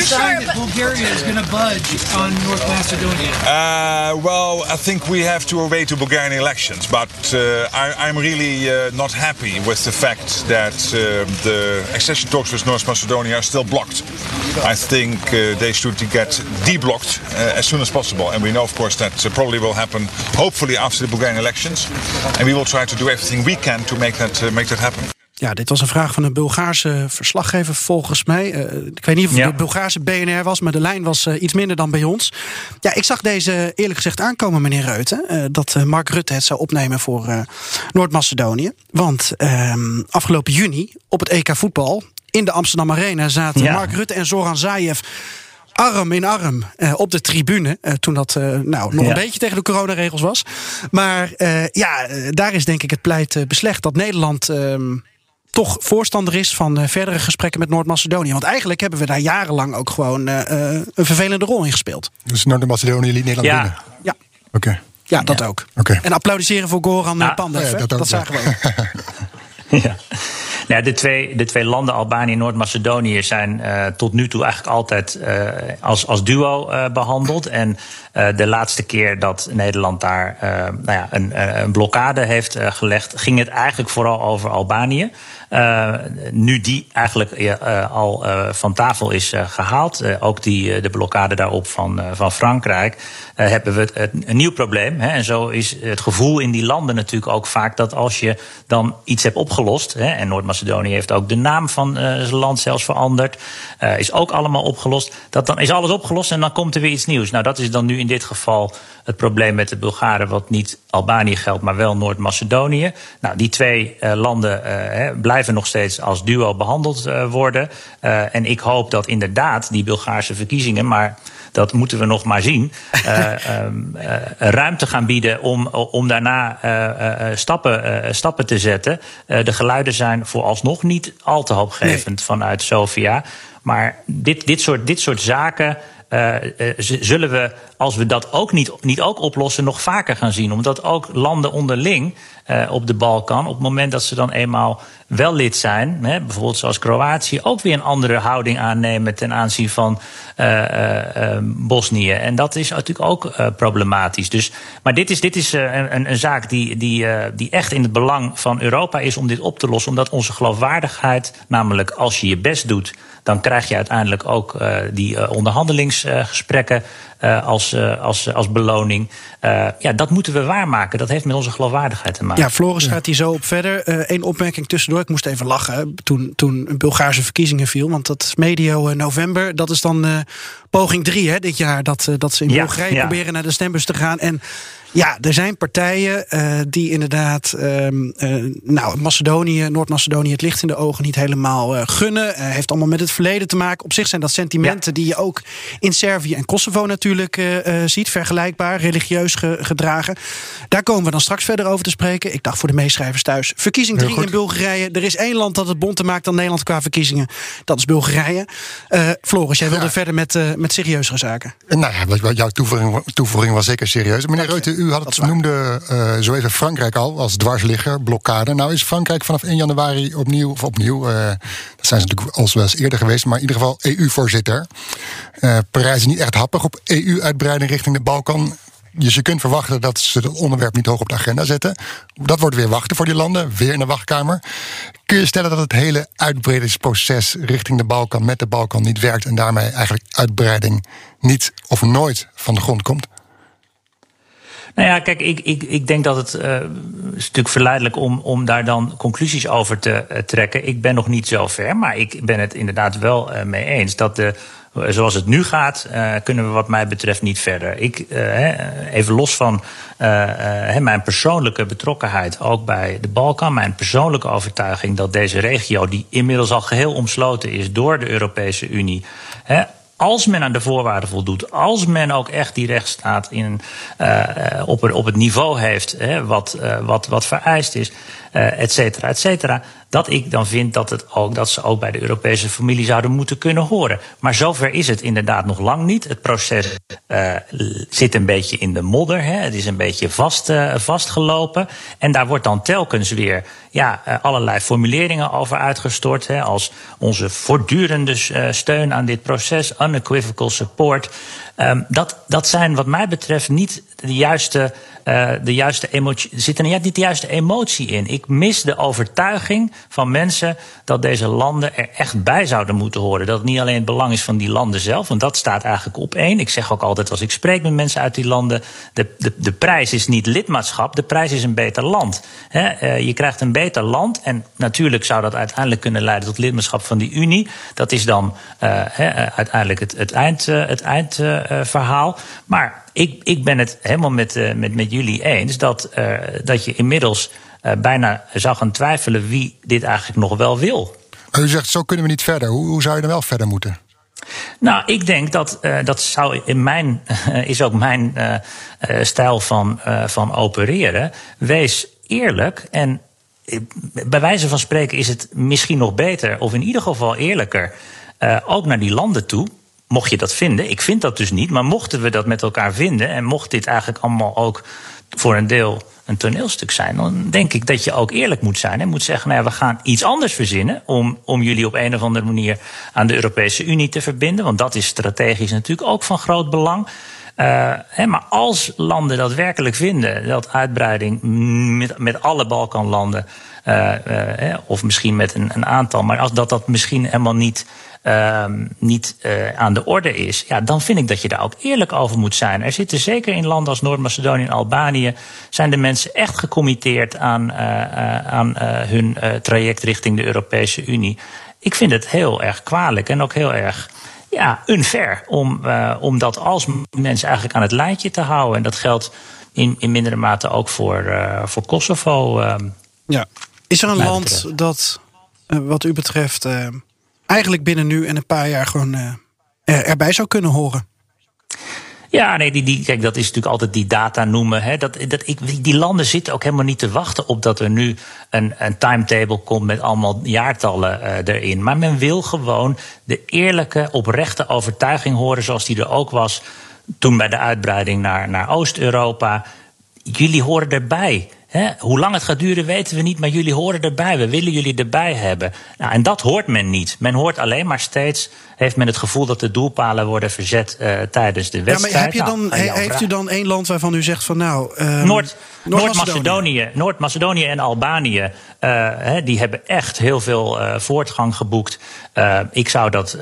sign that Bulgaria is going to budge on North Macedonia? Uh, well, I think we have to wait to Bulgarian elections, but uh, I, am really uh, not happy with the fact that uh, the accession talks with North Macedonia are still blocked. I think uh, they should get deblocked uh, as soon as possible, and we know, of course, that probably will happen, hopefully after the Bulgarian elections, and we will try to do everything we can to make that make that happen. Ja, dit was een vraag van een Bulgaarse verslaggever volgens mij. Uh, ik weet niet of het de Bulgaarse BNR was, maar de lijn was uh, iets minder dan bij ons. Ja, ik zag deze eerlijk gezegd aankomen, meneer Reuten. Uh, dat Mark Rutte het zou opnemen voor Noord-Macedonië. Want ehm, afgelopen juni op het EK voetbal in de Amsterdam Arena zaten Mark Rutte en Zoran Zaev arm in arm uh, op de tribune. Uh, toen dat uh, nou, nog ja. een beetje tegen de coronaregels was. Maar ja, daar is denk ik het pleit beslecht dat Nederland ehm, toch voorstander is van uh, verdere gesprekken met Noord-Macedonië. Want eigenlijk hebben we daar jarenlang ook gewoon uh, een vervelende rol in gespeeld. Dus Noord-Macedonië liet Nederland ja. winnen? Ja. Oké. Ja, dat ook. Okay. En applaudisseren voor Goran ja. Pandev. Ja, dat, dat, zagen we ook. ja. Ja, de, twee, de twee landen, Albanië en Noord-Macedonië, zijn uh, tot nu toe eigenlijk altijd uh, als, als duo uh, behandeld. En de laatste keer dat Nederland daar nou ja, een, een blokkade heeft gelegd, ging het eigenlijk vooral over Albanië. Uh, nu die eigenlijk uh, al uh, van tafel is gehaald, ook die, de blokkade daarop van, van Frankrijk, hebben we het, een nieuw probleem. Hè? En zo is het gevoel in die landen natuurlijk ook vaak dat als je dan iets hebt opgelost, hè, en Noord-Macedonië heeft ook de naam van zijn land zelfs veranderd, is ook allemaal opgelost, dat dan is alles opgelost en dan komt er weer iets nieuws. Nou, dat is dan nu in dit geval het probleem met de Bulgaren, wat niet Albanië geldt, maar wel Noord-Macedonië. Nou, die twee landen blijven blijven nog steeds als duo behandeld uh, worden. En ik hoop dat inderdaad die Bulgaarse verkiezingen, maar dat moeten we nog maar zien, uh, ruimte gaan bieden om, om daarna stappen, stappen te zetten. de geluiden zijn vooralsnog niet al te hoopgevend nee. vanuit Sofia. Maar dit, dit, soort, dit soort zaken. Uh, zullen we, als we dat ook niet, niet ook oplossen, nog vaker gaan zien. Omdat ook landen onderling uh, op de Balkan, op het moment dat ze dan eenmaal wel lid zijn, hè, bijvoorbeeld zoals Kroatië, ook weer een andere houding aannemen ten aanzien van uh, Bosnië. En dat is natuurlijk ook problematisch. Dus, maar dit is, dit is een, een, zaak die, die, die echt in het belang van Europa is om dit op te lossen. Omdat onze geloofwaardigheid, namelijk als je je best doet dan krijg je uiteindelijk ook die onderhandelingsgesprekken uh, als, als, als beloning. ja, dat moeten we waarmaken. Dat heeft met onze geloofwaardigheid te maken. Ja, Floris gaat hier zo op verder. Eén opmerking tussendoor. Ik moest even lachen toen, toen Bulgaarse verkiezingen viel. Want dat is medio november. Dat is dan poging drie hè, dit jaar. Dat, dat ze in ja, Bulgarije ja. proberen naar de stembus te gaan. En ja, er zijn partijen uh, die inderdaad um, uh, nou, Macedonië, Noord-Macedonië het licht in de ogen niet helemaal uh, gunnen. heeft allemaal met het verleden te maken. Op zich zijn dat sentimenten ja. die je ook in Servië en Kosovo natuurlijk ziet. Vergelijkbaar, religieus ge gedragen. Daar komen we dan straks verder over te spreken. Ik dacht voor de meeschrijvers thuis. Verkiezing 3 in Bulgarije. Er is één land dat het bonter maakt dan Nederland qua verkiezingen. Dat is Bulgarije. Floris, jij wilde ja. verder met, met serieuzere zaken. Nou ja, jouw toevoeging, toevoeging was zeker serieus. Meneer Reuten, u had het noemde uh, zo even Frankrijk al als dwarsligger, blokkade. Nou is Frankrijk vanaf 1 januari opnieuw, of opnieuw, uh, dat zijn ze natuurlijk al wel eens eerder geweest, maar in ieder geval EU-voorzitter. Uh, Parijs is niet echt happig op EU-uitbreiding richting de Balkan. Dus je kunt verwachten dat ze het onderwerp niet hoog op de agenda zetten. Dat wordt weer wachten voor die landen, weer in de wachtkamer. Kun je stellen dat het hele uitbreidingsproces richting de Balkan met de Balkan niet werkt en daarmee eigenlijk uitbreiding niet of nooit van de grond komt? Nou ja, kijk, ik, ik, ik denk dat het uh, is natuurlijk verleidelijk om, om daar dan conclusies over te uh, trekken. Ik ben nog niet zo ver, maar ik ben het inderdaad wel uh, mee eens dat de. Zoals het nu gaat, kunnen we wat mij betreft niet verder. Ik, even los van mijn persoonlijke betrokkenheid, ook bij de Balkan, mijn persoonlijke overtuiging dat deze regio, die inmiddels al geheel omsloten is door de Europese Unie, als men aan de voorwaarden voldoet, als men ook echt die rechtsstaat in, uh, op, op het niveau heeft hè, wat, uh, wat, wat vereist is, et cetera, et cetera. Dat ik dan vind dat, het ook, dat ze ook bij de Europese familie zouden moeten kunnen horen. Maar zover is het inderdaad nog lang niet. Het proces uh, zit een beetje in de modder. Hè. Het is een beetje vast, uh, vastgelopen. En daar wordt dan telkens weer ja, uh, allerlei formuleringen over uitgestort. Hè, als onze voortdurende steun aan dit proces, unequivocal support. Um, dat, dat zijn wat mij betreft niet de juiste, uh, de juiste emotie. Er zit er niet de juiste emotie in. Ik mis de overtuiging van mensen dat deze landen er echt bij zouden moeten horen. Dat het niet alleen het belang is van die landen zelf, want dat staat eigenlijk op één. Ik zeg ook altijd als ik spreek met mensen uit die landen: de, de, de prijs is niet lidmaatschap, de prijs is een beter land. He, uh, je krijgt een beter land en natuurlijk zou dat uiteindelijk kunnen leiden tot lidmaatschap van die Unie. Dat is dan he, uiteindelijk het, het, eind, het eindverhaal. maar ik, ik ben het helemaal met, uh, met, met jullie eens dat, dat je inmiddels bijna zou gaan twijfelen wie dit eigenlijk nog wel wil. Maar u zegt, zo kunnen we niet verder. Hoe, hoe zou je dan wel verder moeten? Nou, ik denk dat dat zou in mijn, is ook mijn stijl van, van opereren. Wees eerlijk en bij wijze van spreken is het misschien nog beter, of in ieder geval eerlijker, ook naar die landen toe mocht je dat vinden, ik vind dat dus niet, maar mochten we dat met elkaar vinden en mocht dit eigenlijk allemaal ook voor een deel een toneelstuk zijn, dan denk ik dat je ook eerlijk moet zijn en moet zeggen: nou we gaan iets anders verzinnen om, om jullie op een of andere manier aan de Europese Unie te verbinden, want dat is strategisch natuurlijk ook van groot belang. Uh, hè, maar als landen dat werkelijk vinden, dat uitbreiding met, met alle Balkanlanden, uh, uh, of misschien met een, een aantal, maar als dat dat misschien helemaal niet niet uh, aan de orde is, ja, dan vind ik dat je daar ook eerlijk over moet zijn. Er zitten zeker in landen als Noord-Macedonië en Albanië, zijn de mensen echt gecommitteerd aan, uh, aan hun traject richting de Europese Unie. Ik vind het heel erg kwalijk en ook heel erg ja, unfair om, om dat als mensen eigenlijk aan het lijntje te houden. En dat geldt in, in mindere mate ook voor, voor Kosovo. Ehm, ja. Is er een land dat, wat u betreft, eigenlijk binnen nu en een paar jaar gewoon er, erbij zou kunnen horen. Ja, nee, die, die, kijk, dat is natuurlijk altijd die data noemen. Hè. Dat, dat, ik, die landen zitten ook helemaal niet te wachten op dat er nu een, een timetable komt met allemaal jaartallen uh, erin. Maar men wil gewoon de eerlijke, oprechte overtuiging horen, zoals die er ook was toen bij de uitbreiding naar, naar Oost-Europa. Jullie horen erbij. He, hoe lang het gaat duren weten we niet, maar jullie horen erbij. We willen jullie erbij hebben. Nou, en dat hoort men niet. Men hoort alleen maar steeds, heeft men het gevoel dat de doelpalen worden verzet uh, tijdens de wedstrijd. Ja, maar heb je dan, nou, heeft u dan één land waarvan u zegt van nou... Um, Noord, Noord-Macedonië Noord Noord en Albanië, uh, die hebben echt heel veel uh, voortgang geboekt. Uh, ik zou dat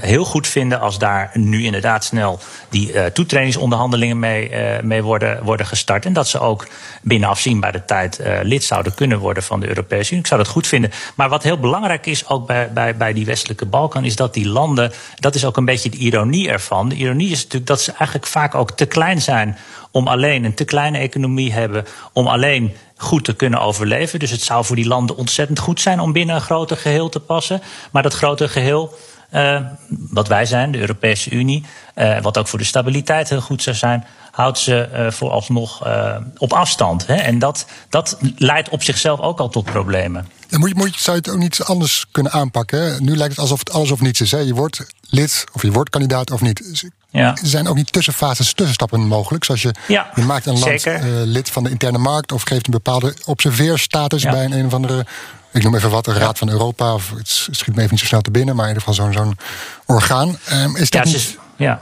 heel goed vinden als daar nu inderdaad snel die toetredingsonderhandelingen mee, mee worden, worden gestart. En dat ze ook binnen afzienbare tijd lid zouden kunnen worden van de Europese Unie. Ik zou dat goed vinden. Maar wat heel belangrijk is, ook bij, bij, bij die westelijke Balkan, is dat die landen, dat is ook een beetje de ironie ervan. De ironie is natuurlijk dat ze eigenlijk vaak ook te klein zijn om alleen een te kleine economie hebben, om alleen goed te kunnen overleven. Dus het zou voor die landen ontzettend goed zijn om binnen een groter geheel te passen. Maar dat grote geheel, uh, wat wij zijn, de Europese Unie, uh, wat ook voor de stabiliteit heel goed zou zijn, houdt ze uh, vooralsnog uh, op afstand. Hè? En dat, dat leidt op zichzelf ook al tot problemen. Dan moet je, moet je, zou je het ook niet anders kunnen aanpakken. Nu lijkt het alsof het alles of niets is. Hè? Je wordt lid of je wordt kandidaat of niet. Ja. Er zijn ook niet tussenfases, tussenstappen mogelijk. Zoals je, ja, je maakt een land uh, lid van de interne markt of geeft een bepaalde observeerstatus ja. bij een, een of andere. Ik noem even wat, de Raad van Europa. Of het schiet me even niet zo snel te binnen, maar in ieder geval zo'n zo'n orgaan. Um, is dat ja, niet... Is, ja.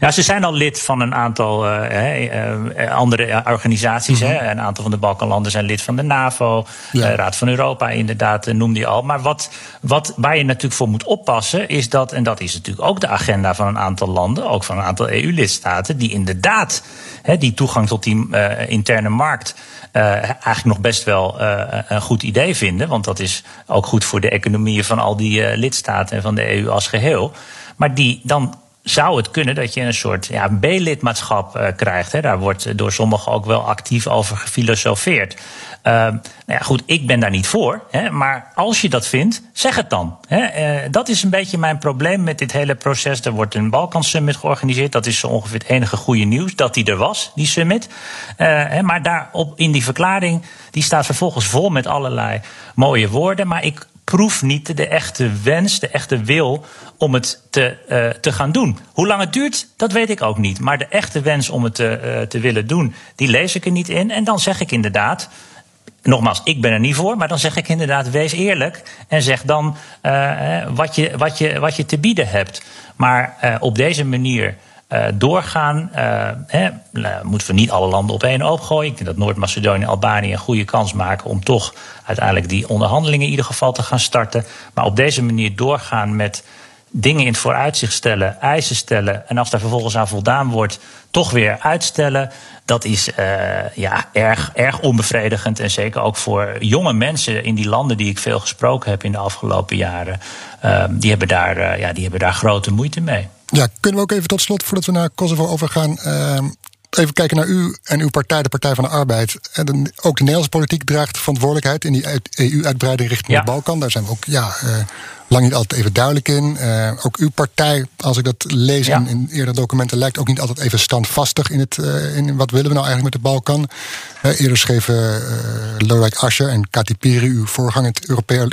Ja, ze zijn al lid van een aantal uh, uh, andere organisaties. Mm -hmm. hè. Een aantal van de Balkanlanden zijn lid van de NAVO. Ja. Uh, Raad van Europa, inderdaad, noemde je al. Maar wat, wat, waar je natuurlijk voor moet oppassen, is dat, en dat is natuurlijk ook de agenda van een aantal landen, ook van een aantal EU-lidstaten, die inderdaad hè, die toegang tot die interne markt. eigenlijk nog best wel een goed idee vinden. Want dat is ook goed voor de economieën van al die lidstaten en van de EU als geheel. Maar die dan zou het kunnen dat je een soort ja, B-lidmaatschap uh, krijgt. Hè. Daar wordt door sommigen ook wel actief over gefilosofeerd. Uh, nou ja, goed, ik ben daar niet voor. Hè, maar als je dat vindt, zeg het dan. Hè. Uh, dat is een beetje mijn probleem met dit hele proces. Er wordt een Balkan Summit georganiseerd. Dat is zo ongeveer het enige goede nieuws dat die er was, die summit. Hè, maar daarop in die verklaring, die staat vervolgens vol met allerlei mooie woorden. Maar ik proef niet de echte wens, de echte wil om het te, uh, te gaan doen. Hoe lang het duurt, dat weet ik ook niet. Maar de echte wens om het te, uh, te willen doen, die lees ik er niet in. En dan zeg ik inderdaad. Nogmaals, ik ben er niet voor, maar dan zeg ik inderdaad: wees eerlijk. En zeg dan uh, wat, je, wat, je, wat je te bieden hebt. Maar op deze manier uh, doorgaan. Uh, hè, moeten we niet alle landen op één oog gooien. Ik denk dat Noord-Macedonië en Albanië een goede kans maken om toch uiteindelijk die onderhandelingen in ieder geval te gaan starten. Maar op deze manier doorgaan met dingen in het vooruitzicht stellen, eisen stellen. En als daar vervolgens aan voldaan wordt, toch weer uitstellen. Dat is uh, ja, erg, erg onbevredigend. En zeker ook voor jonge mensen in die landen die ik veel gesproken heb in de afgelopen jaren. Uh, die, hebben daar, ja, die hebben daar grote moeite mee. Ja, kunnen we ook even tot slot, voordat we naar Kosovo overgaan, uh, even kijken naar u en uw partij, de Partij van de Arbeid. En ook de Nederlandse politiek draagt verantwoordelijkheid in die EU-uitbreiding richting ja. de Balkan. Daar zijn we ook ja, uh, lang niet altijd even duidelijk in. Uh, ook uw partij, als ik dat lees ja. in, in eerdere documenten, lijkt ook niet altijd even standvastig in, het, uh, in wat willen we nou eigenlijk met de Balkan. Uh, eerder schreven Lodewijk Asscher en Kati Piri, uw voorganger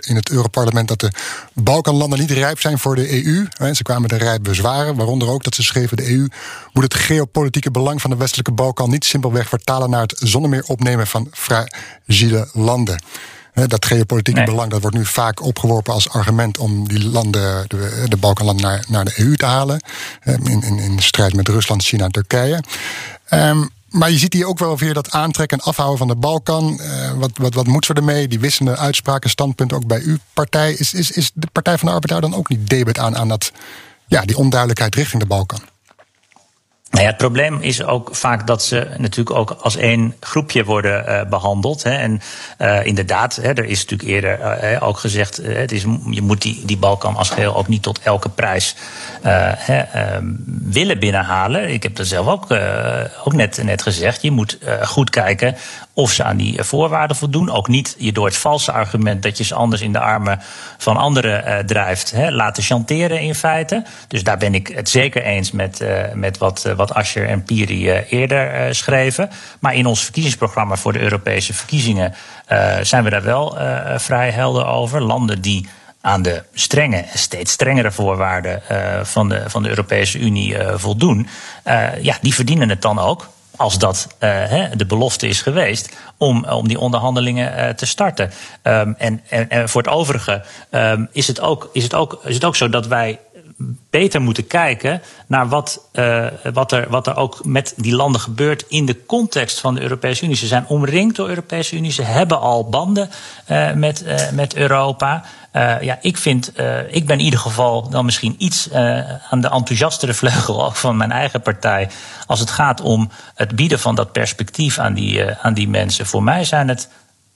in het Europarlement, dat de Balkanlanden niet rijp zijn voor de EU. ze kwamen met een rij bezwaren, waaronder ook dat ze schreven de EU moet het geopolitieke belang van de westelijke Balkan niet simpelweg vertalen naar het zonder meer opnemen van fragile landen. Dat geopolitieke nee. belang dat wordt nu vaak opgeworpen als argument om die landen, de, de Balkanlanden, naar, naar de EU te halen. In, in, in strijd met Rusland, China en Turkije. Um, maar je ziet hier ook wel weer dat aantrekken en afhouden van de Balkan. Uh, wat, wat, wat moeten we ermee? Die wisselende uitspraken, standpunten ook bij uw partij. Is, is, is de Partij van de Arbeid daar dan ook niet debet aan, aan dat, ja, die onduidelijkheid richting de Balkan? Nou het probleem is ook vaak dat ze natuurlijk ook als één groepje worden uh, behandeld. Hè. En uh, inderdaad, hè, er is natuurlijk eerder uh, ook gezegd... het is, je moet die, die Balkan als geheel ook niet tot elke prijs hè, willen binnenhalen. Ik heb dat zelf ook, ook net, net gezegd. Je moet goed kijken of ze aan die voorwaarden voldoen. Ook niet je door het valse argument dat je ze anders in de armen van anderen drijft... Hè, laten chanteren in feite. Dus daar ben ik het zeker eens met, met wat wat Ascher en Piri eerder schreven. Maar in ons verkiezingsprogramma voor de Europese verkiezingen zijn we daar wel vrij helder over. Landen die aan de strenge, steeds strengere voorwaarden van, de, van de Europese Unie voldoen, ja, die verdienen het dan ook als dat uh, de belofte is geweest, om, om die onderhandelingen uh, te starten. Um, en, en, en, voor het overige um, is, het ook, is, het ook, is het ook zo dat wij beter moeten kijken naar wat, uh, wat, er, wat er ook met die landen gebeurt in de context van de Europese Unie. Ze zijn omringd door de Europese Unie, ze hebben al banden uh, met, uh, met Europa. ja, ik, vind, ik ben in ieder geval dan misschien iets aan de enthousiastere vleugel ook van mijn eigen partij. Als het gaat om het bieden van dat perspectief aan die, aan die mensen. Voor mij zijn het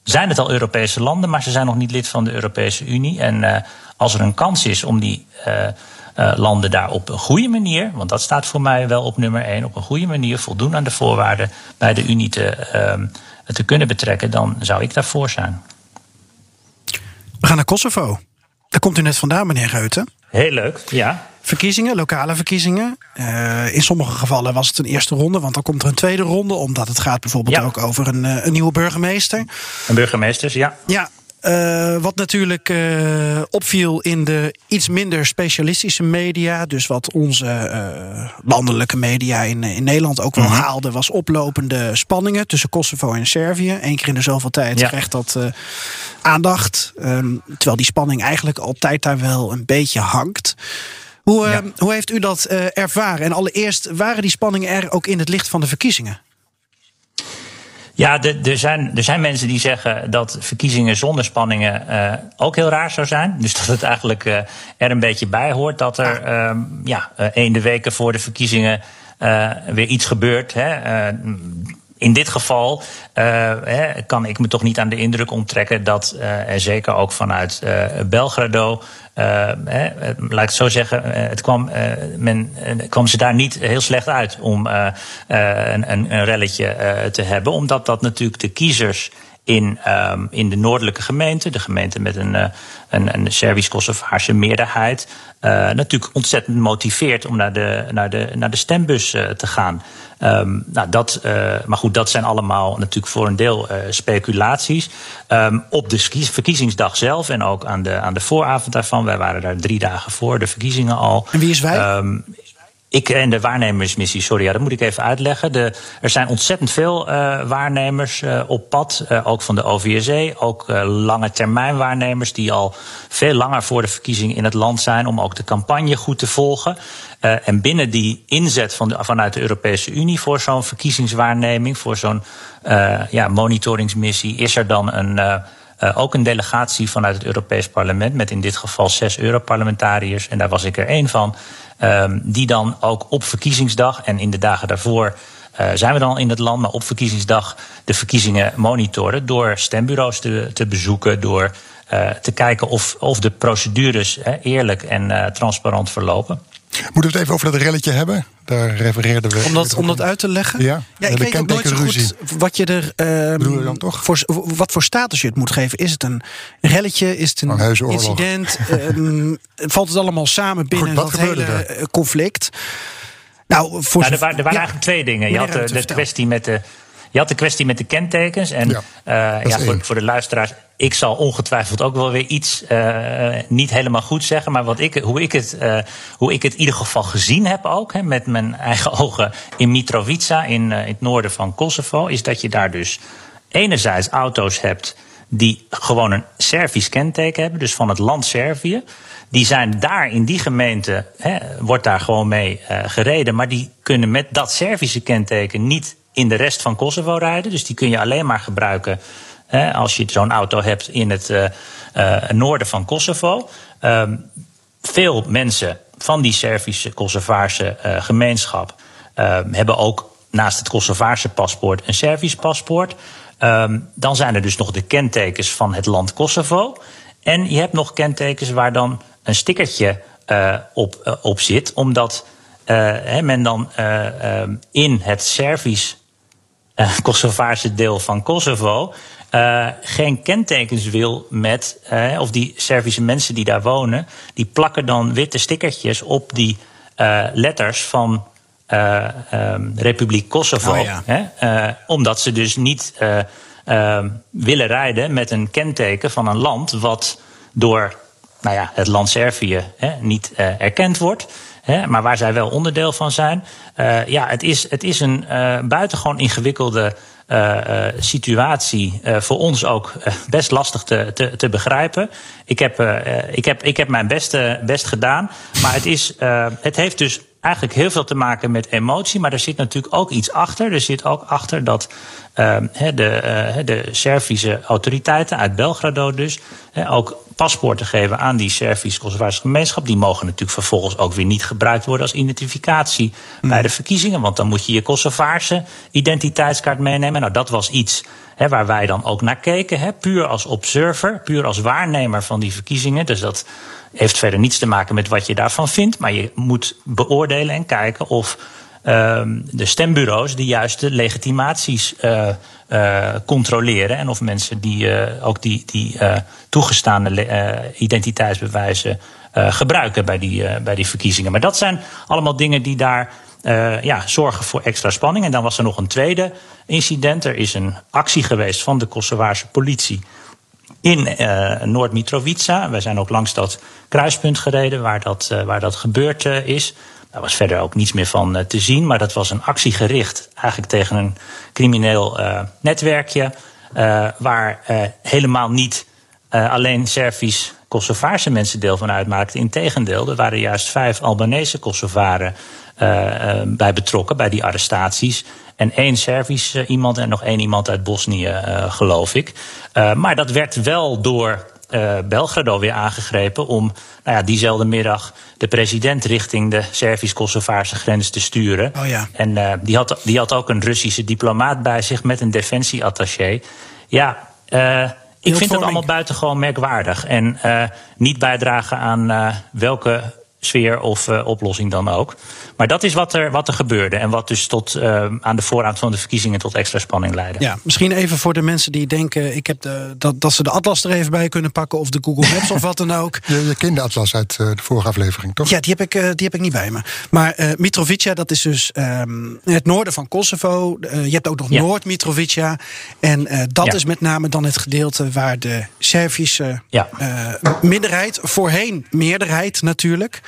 zijn het al Europese landen, maar ze zijn nog niet lid van de Europese Unie. En als er een kans is om die uh, landen daar op een goede manier, want dat staat voor mij wel op nummer één, op een goede manier voldoen aan de voorwaarden bij de Unie te, uh, te kunnen betrekken, dan zou ik daarvoor zijn. We gaan naar Kosovo. Daar komt u net vandaan, meneer Geuten. Heel leuk, ja. Verkiezingen, lokale verkiezingen. Uh, in sommige gevallen was het een eerste ronde, want dan komt er een tweede ronde, omdat het gaat bijvoorbeeld ja. ook over een, een nieuwe burgemeester. Een burgemeester, ja. Ja, Uh, wat natuurlijk uh, opviel in de iets minder specialistische media, dus wat onze uh, landelijke media in, in Nederland ook wel -hmm. haalde, was oplopende spanningen tussen Kosovo en Servië. Eén keer in de zoveel tijd ja. krijgt dat aandacht. Um, terwijl die spanning eigenlijk altijd daar wel een beetje hangt. Hoe, ja. hoe heeft u dat ervaren? En allereerst, waren die spanningen er ook in het licht van de verkiezingen? Ja, er zijn, er zijn mensen die zeggen dat verkiezingen zonder spanningen uh, ook heel raar zou zijn. Dus dat het eigenlijk uh, er een beetje bij hoort dat er uh, ja, een de weken voor de verkiezingen weer iets gebeurt. Hè. In dit geval hè, kan ik me toch niet aan de indruk onttrekken dat er zeker ook vanuit Belgrado hè, laat ik het zo zeggen, het kwam, men kwam ze daar niet heel slecht uit om een, een relletje te hebben. Omdat dat natuurlijk de kiezers in, um, in de noordelijke gemeente, de gemeente met een, uh, een, een Servisch-Kosovaarse meerderheid, uh, natuurlijk ontzettend motiveert om naar de, naar de, naar de stembus uh, te gaan. Um, nou, dat, maar goed, dat zijn allemaal natuurlijk voor een deel speculaties. Um, op de verkiezingsdag zelf en ook aan de, aan de vooravond daarvan, wij waren daar drie dagen voor de verkiezingen al. En wie is wij? Ik en de waarnemersmissie, sorry, ja, dat moet ik even uitleggen. Er zijn ontzettend veel uh, waarnemers uh, op pad, uh, ook van de OVSE, ook lange termijn waarnemers die al veel langer voor de verkiezing in het land zijn om ook de campagne goed te volgen. en binnen die inzet van vanuit de Europese Unie voor zo'n verkiezingswaarneming, voor zo'n ja, monitoringsmissie, is er dan een. Ook een delegatie vanuit het Europees Parlement, met in dit geval zes Europarlementariërs, en daar was ik er één van. Um, die dan ook op verkiezingsdag en in de dagen daarvoor uh, zijn we dan in het land, maar op verkiezingsdag de verkiezingen monitoren door stembureaus te, te bezoeken, door uh, te kijken of, of de procedures eerlijk en uh, transparant verlopen. Moeten we het even over dat relletje hebben? Daar refereerden we. Om dat, om dat uit te leggen? Ja, ja ik weet ook nooit zo goed wat je er. Uh, dan toch? Voor, wat voor status je het moet geven. Is het een relletje? Is het een, een incident? um, valt het allemaal samen binnen goed, dat hele er? conflict? Nou, voor nou, er, waren, er waren ja, eigenlijk twee dingen. Je had de, de kwestie met de je had de kwestie met de kentekens. En ja, uh, ja voor, voor, de luisteraars, ik zal ongetwijfeld ook wel weer iets uh, niet helemaal goed zeggen. Maar wat ik, hoe, ik het, uh, hoe ik het in ieder geval gezien heb ook, hè, met mijn eigen ogen in Mitrovica, in, in het noorden van Kosovo, is dat je daar dus enerzijds auto's hebt die gewoon een Servisch kenteken hebben, dus van het land Servië. Die zijn daar in die gemeente, hè, wordt daar gewoon mee uh, gereden. Maar die kunnen met dat Servische kenteken niet in de rest van Kosovo rijden. Dus die kun je alleen maar gebruiken hè, als je zo'n auto hebt in het uh, uh, noorden van Kosovo. Um, veel mensen van die Servische Kosovaarse uh, gemeenschap hebben ook naast het Kosovaarse paspoort een Servisch paspoort. Um, dan zijn er dus nog de kentekens van het land Kosovo. En je hebt nog kentekens waar dan een stickertje op, op zit, omdat men dan in het Servisch uh, Kosovaarse deel van Kosovo uh, geen kentekens wil met, uh, of die Servische mensen die daar wonen, die plakken dan witte stickertjes op die letters van um, Republiek Kosovo. Oh, ja. hè? omdat ze dus niet ehm, willen rijden met een kenteken van een land wat door nou ja, het land Servië hè, niet erkend wordt hè, maar waar zij wel onderdeel van zijn. Uh, ja, het is, het is een uh, buitengewoon ingewikkelde uh, situatie. voor ons ook best lastig te, te, te begrijpen. Ik heb, ik, heb, ik heb mijn beste, best gedaan. Maar het, is, het heeft dus eigenlijk heel veel te maken met emotie. Maar er zit natuurlijk ook iets achter. Er zit ook achter dat uh, de, uh, de Servische autoriteiten uit Belgrado dus ook paspoorten geven aan die Servisch-Kosovaarse gemeenschap. Die mogen natuurlijk vervolgens ook weer niet gebruikt worden als identificatie mm. bij de verkiezingen. Want dan moet je je Kosovaarse identiteitskaart meenemen. Nou, dat was iets hè, waar wij dan ook naar keken. Hè, puur als observer, puur als waarnemer van die verkiezingen. Dus dat heeft verder niets te maken met wat je daarvan vindt. Maar je moet beoordelen en kijken of um, de stembureaus de juiste legitimaties uh, uh, controleren. En of mensen die uh, ook die, die toegestaande identiteitsbewijzen gebruiken bij die, bij die verkiezingen. Maar dat zijn allemaal dingen die daar ja, zorgen voor extra spanning. En dan was er nog een tweede incident. Er is een actie geweest van de Kosovaarse politie in uh, Noord-Mitrovica. Wij zijn ook langs dat kruispunt gereden waar dat, uh, waar dat gebeurd uh, is. Daar was verder ook niets meer van te zien, maar dat was een actie gericht eigenlijk tegen een crimineel netwerkje. waar helemaal niet alleen Servisch Kosovaarse mensen deel van uitmaakten. Integendeel, er waren juist vijf Albanese Kosovaren bij betrokken bij die arrestaties. En één Servisch iemand en nog één iemand uit Bosnië, geloof ik. Maar dat werd wel door uh, Belgrado weer aangegrepen om nou ja, diezelfde middag de president richting de Servisch-Kosovaarse grens te sturen. Oh ja. En uh, die, had, die had ook een Russische diplomaat bij zich met een defensieattaché. Ja, uh, ik vind dat allemaal buitengewoon merkwaardig. En niet bijdragen aan welke sfeer of uh, oplossing dan ook. Maar dat is wat er, wat er gebeurde. En wat dus tot, uh, aan de voorraad van de verkiezingen tot extra spanning leidde. Ja, misschien even voor de mensen die denken ik heb de, dat, dat ze de atlas er even bij kunnen pakken. Of de Google Maps of wat dan ook. Kent de atlas uit uh, de vorige aflevering, toch? Ja, die heb ik, die heb ik niet bij me. Maar Mitrovica, dat is dus um, het noorden van Kosovo. je hebt ook nog ja. Noord-Mitrovica. En dat ja. is met name dan het gedeelte waar de Servische ja. minderheid, voorheen meerderheid natuurlijk.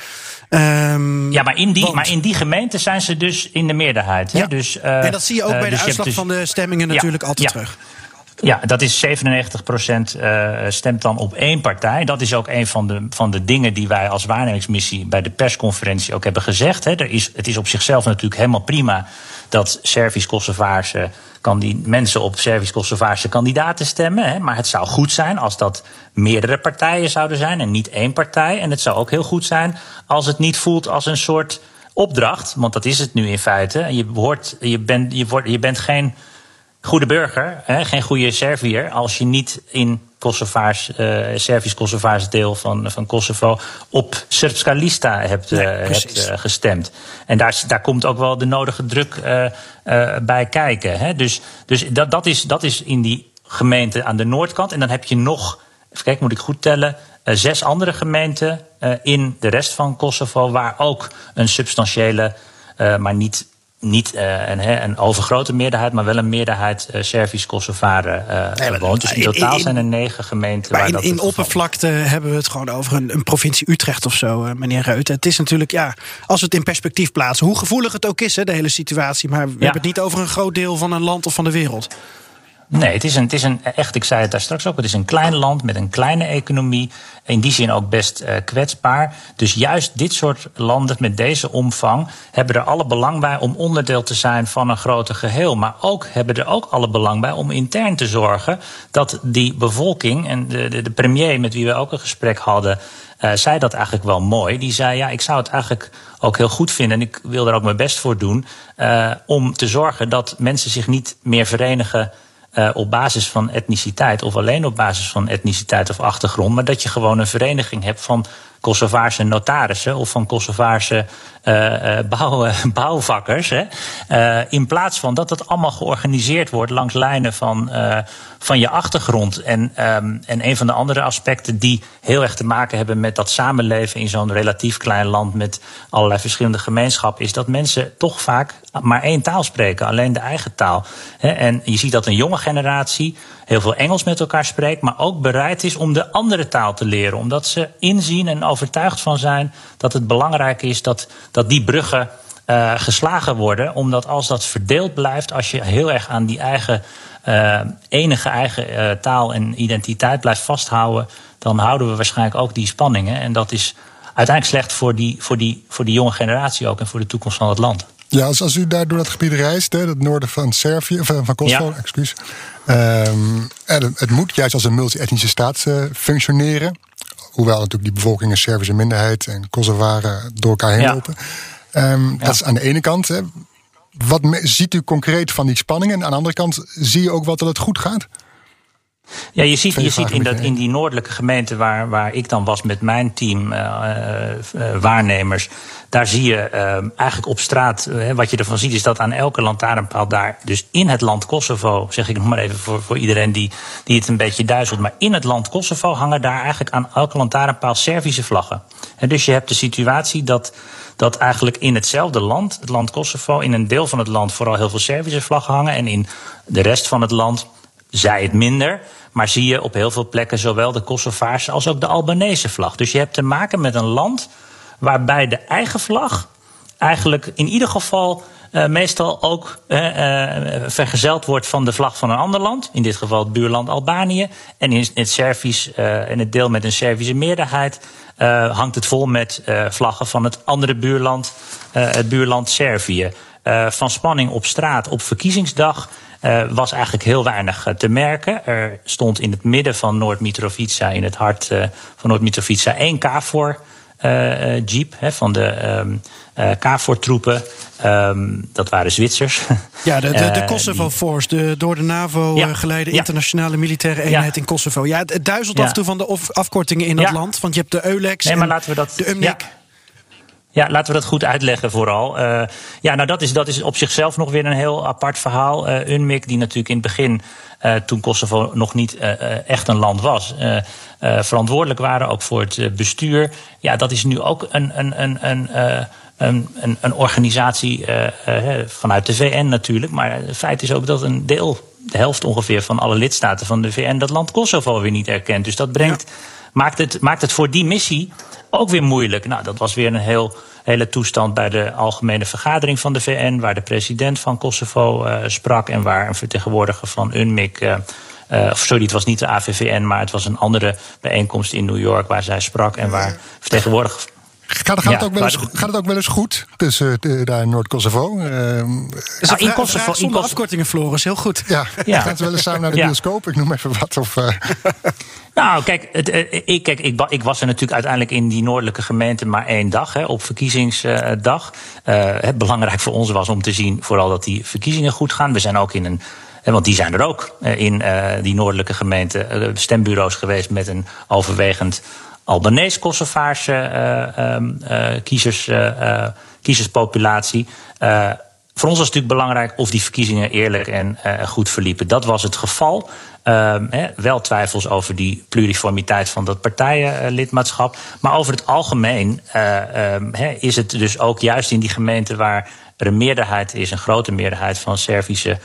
Um, ja, maar in, die, maar in die gemeente zijn ze dus in de meerderheid. Hè? Ja. Dus, uh, en dat zie je ook uh, bij de dus uitslag dus, van de stemmingen natuurlijk altijd terug. Ja, dat is 97 procent uh, stemt dan op één partij. Dat is ook een van de, van de dingen die wij als waarnemingsmissie bij de persconferentie ook hebben gezegd. Hè. Er is, het is op zichzelf natuurlijk helemaal prima dat Servisch-Kosovaarse die mensen op Servisch-Kosovaarse kandidaten stemmen. Hè. Maar het zou goed zijn als dat meerdere partijen zouden zijn en niet één partij. En het zou ook heel goed zijn als het niet voelt als een soort opdracht. Want dat is het nu in feite. Je, behoort, je, bent, je, wordt, je bent geen goede burger, hè, geen goede Serviër, als je niet in Kosovaars, uh, Servisch-Kosovaars deel van, van Kosovo op Srpska lista hebt, uh, hebt uh, gestemd. En daar, daar komt ook wel de nodige druk bij kijken. Hè. Dus, dus dat, dat, is, dat is in die gemeente aan de noordkant. En dan heb je nog, even kijken, moet ik goed tellen, zes andere gemeenten in de rest van Kosovo waar ook een substantiële, maar niet niet uh, een, een, overgrote meerderheid, maar wel een meerderheid uh, Servisch-Kosovaren uh, nee, woont. Dus in totaal in, zijn er negen gemeenten. Maar waar in, dat in oppervlakte hebben we het gewoon over een, een provincie Utrecht of zo, meneer Reut. Het is natuurlijk, ja, als we het in perspectief plaatsen, hoe gevoelig het ook is, hè, de hele situatie. Maar we ja. hebben het niet over een groot deel van een land of van de wereld. Nee, het is, een, het is een, echt, ik zei het daar straks ook, het is een klein land met een kleine economie. In die zin ook best uh, kwetsbaar. Dus juist dit soort landen met deze omvang hebben er alle belang bij om onderdeel te zijn van een groter geheel. Maar ook hebben er ook alle belang bij om intern te zorgen dat die bevolking en de, de, de premier met wie we ook een gesprek hadden. Uh, zei dat eigenlijk wel mooi. Die zei: Ja, ik zou het eigenlijk ook heel goed vinden. En ik wil er ook mijn best voor doen. Uh, om te zorgen dat mensen zich niet meer verenigen. Uh, op basis van etniciteit, of alleen op basis van etniciteit of achtergrond, maar dat je gewoon een vereniging hebt van Kosovaarse notarissen of van Kosovaarse uh, bouw, bouwvakkers. Hè? In plaats van dat het allemaal georganiseerd wordt langs lijnen van, van je achtergrond. En, um, en een van de andere aspecten die heel erg te maken hebben met dat samenleven in zo'n relatief klein land met allerlei verschillende gemeenschappen, is dat mensen toch vaak maar één taal spreken, alleen de eigen taal. En je ziet dat een jonge generatie heel veel Engels met elkaar spreekt, maar ook bereid is om de andere taal te leren. Omdat ze inzien en overtuigd van zijn dat het belangrijk is dat, dat die bruggen uh, geslagen worden. Omdat als dat verdeeld blijft, als je heel erg aan die eigen uh, enige eigen uh, taal en identiteit blijft vasthouden, dan houden we waarschijnlijk ook die spanningen. En dat is uiteindelijk slecht voor die, voor die, voor die jonge generatie ook en voor de toekomst van het land. Ja, als, als u daar door dat gebied reist, hè, het noorden van Servië, of van Kosovo, ja. excuus. Um, en het moet juist als een multi-etnische staat uh, functioneren. Hoewel natuurlijk die bevolking een Servische minderheid en Kosovaren door elkaar heen ja. lopen. Um, ja. Dat is aan de ene kant. Hè. Wat ziet u concreet van die spanningen? En aan de andere kant zie je ook wat dat het goed gaat? Ja, je ziet, je ziet in, dat, in die noordelijke gemeente waar, waar ik dan was met mijn team uh, uh, waarnemers. Daar zie je uh, eigenlijk op straat, wat je ervan ziet, is dat aan elke lantaarnpaal daar, dus in het land Kosovo, zeg ik nog maar even voor, voor iedereen die, die het een beetje duizelt, maar in het land Kosovo hangen daar eigenlijk aan elke lantaarnpaal Servische vlaggen. En dus je hebt de situatie dat dat eigenlijk in hetzelfde land, het land Kosovo, in een deel van het land vooral heel veel Servische vlaggen hangen en in de rest van het land zij het minder. Maar zie je op heel veel plekken zowel de Kosovaarse als ook de Albanese vlag. Dus je hebt te maken met een land waarbij de eigen vlag eigenlijk in ieder geval uh, meestal ook uh, uh, vergezeld wordt van de vlag van een ander land. In dit geval het buurland Albanië. En in het Servisch, in het deel met een Servische meerderheid, hangt het vol met vlaggen van het andere buurland, het buurland Servië. van spanning op straat op verkiezingsdag uh, was eigenlijk heel weinig uh, te merken. Er stond in het midden van Noord-Mitrovica, in het hart uh, van Noord-Mitrovica, één KFOR. jeep hè, van de um, KFOR-troepen. Um, dat waren Zwitsers. Ja, de, de, de Kosovo Force, de door de NAVO ja, geleide ja. internationale militaire eenheid ja. in Kosovo. Ja, het duizelt af en toe van de afkortingen in dat land. Want je hebt de EULEX nee, maar en laten we dat, de UMNIC. Ja, laten we dat goed uitleggen vooral. Uh, ja, nou dat is, dat is op zichzelf nog weer een heel apart verhaal. Uh, UNMIC, die natuurlijk in het begin, uh, toen Kosovo nog niet echt een land was, verantwoordelijk waren ook voor het bestuur. Ja, dat is nu ook een, een, een, een een, een, een, organisatie vanuit de VN natuurlijk. Maar het feit is ook dat een deel, de helft ongeveer van alle lidstaten van de VN, dat land Kosovo weer niet erkent. Dus dat brengt. Maakt, het, maakt het voor die missie ook weer moeilijk. Nou, dat was weer een heel, hele toestand bij de algemene vergadering van de VN, waar de president van Kosovo uh, sprak en waar een vertegenwoordiger van UNMIC. Uh, uh, sorry, het was niet de AVVN, maar het was een andere bijeenkomst in New York waar zij sprak en waar vertegenwoordiger. Gaat, gaat, het ook wel eens, gaat het ook wel eens goed tussen uh, daar in Noord-Kosovo? Uh, in Kosovo zonder afkortingen, Floris, heel goed. Ja, ja. gaat wel eens samen naar de bioscoop? Ik noem even wat. Of, uh... Nou, kijk, het, ik, kijk ik, ik, was er natuurlijk uiteindelijk in die noordelijke gemeente maar één dag, hè, op verkiezingsdag. het belangrijk voor ons was om te zien vooral dat die verkiezingen goed gaan. We zijn ook in een want die zijn er ook in die noordelijke gemeente stembureaus geweest met een overwegend Albanese-Kosovaarse uh, uh, kiezers, uh, kiezerspopulatie. voor ons was het natuurlijk belangrijk of die verkiezingen eerlijk en goed verliepen. Dat was het geval. He, wel twijfels over die pluriformiteit van dat partijenlidmaatschap. Maar over het algemeen he, is het dus ook juist in die gemeenten waar er een meerderheid is, een grote meerderheid van Servische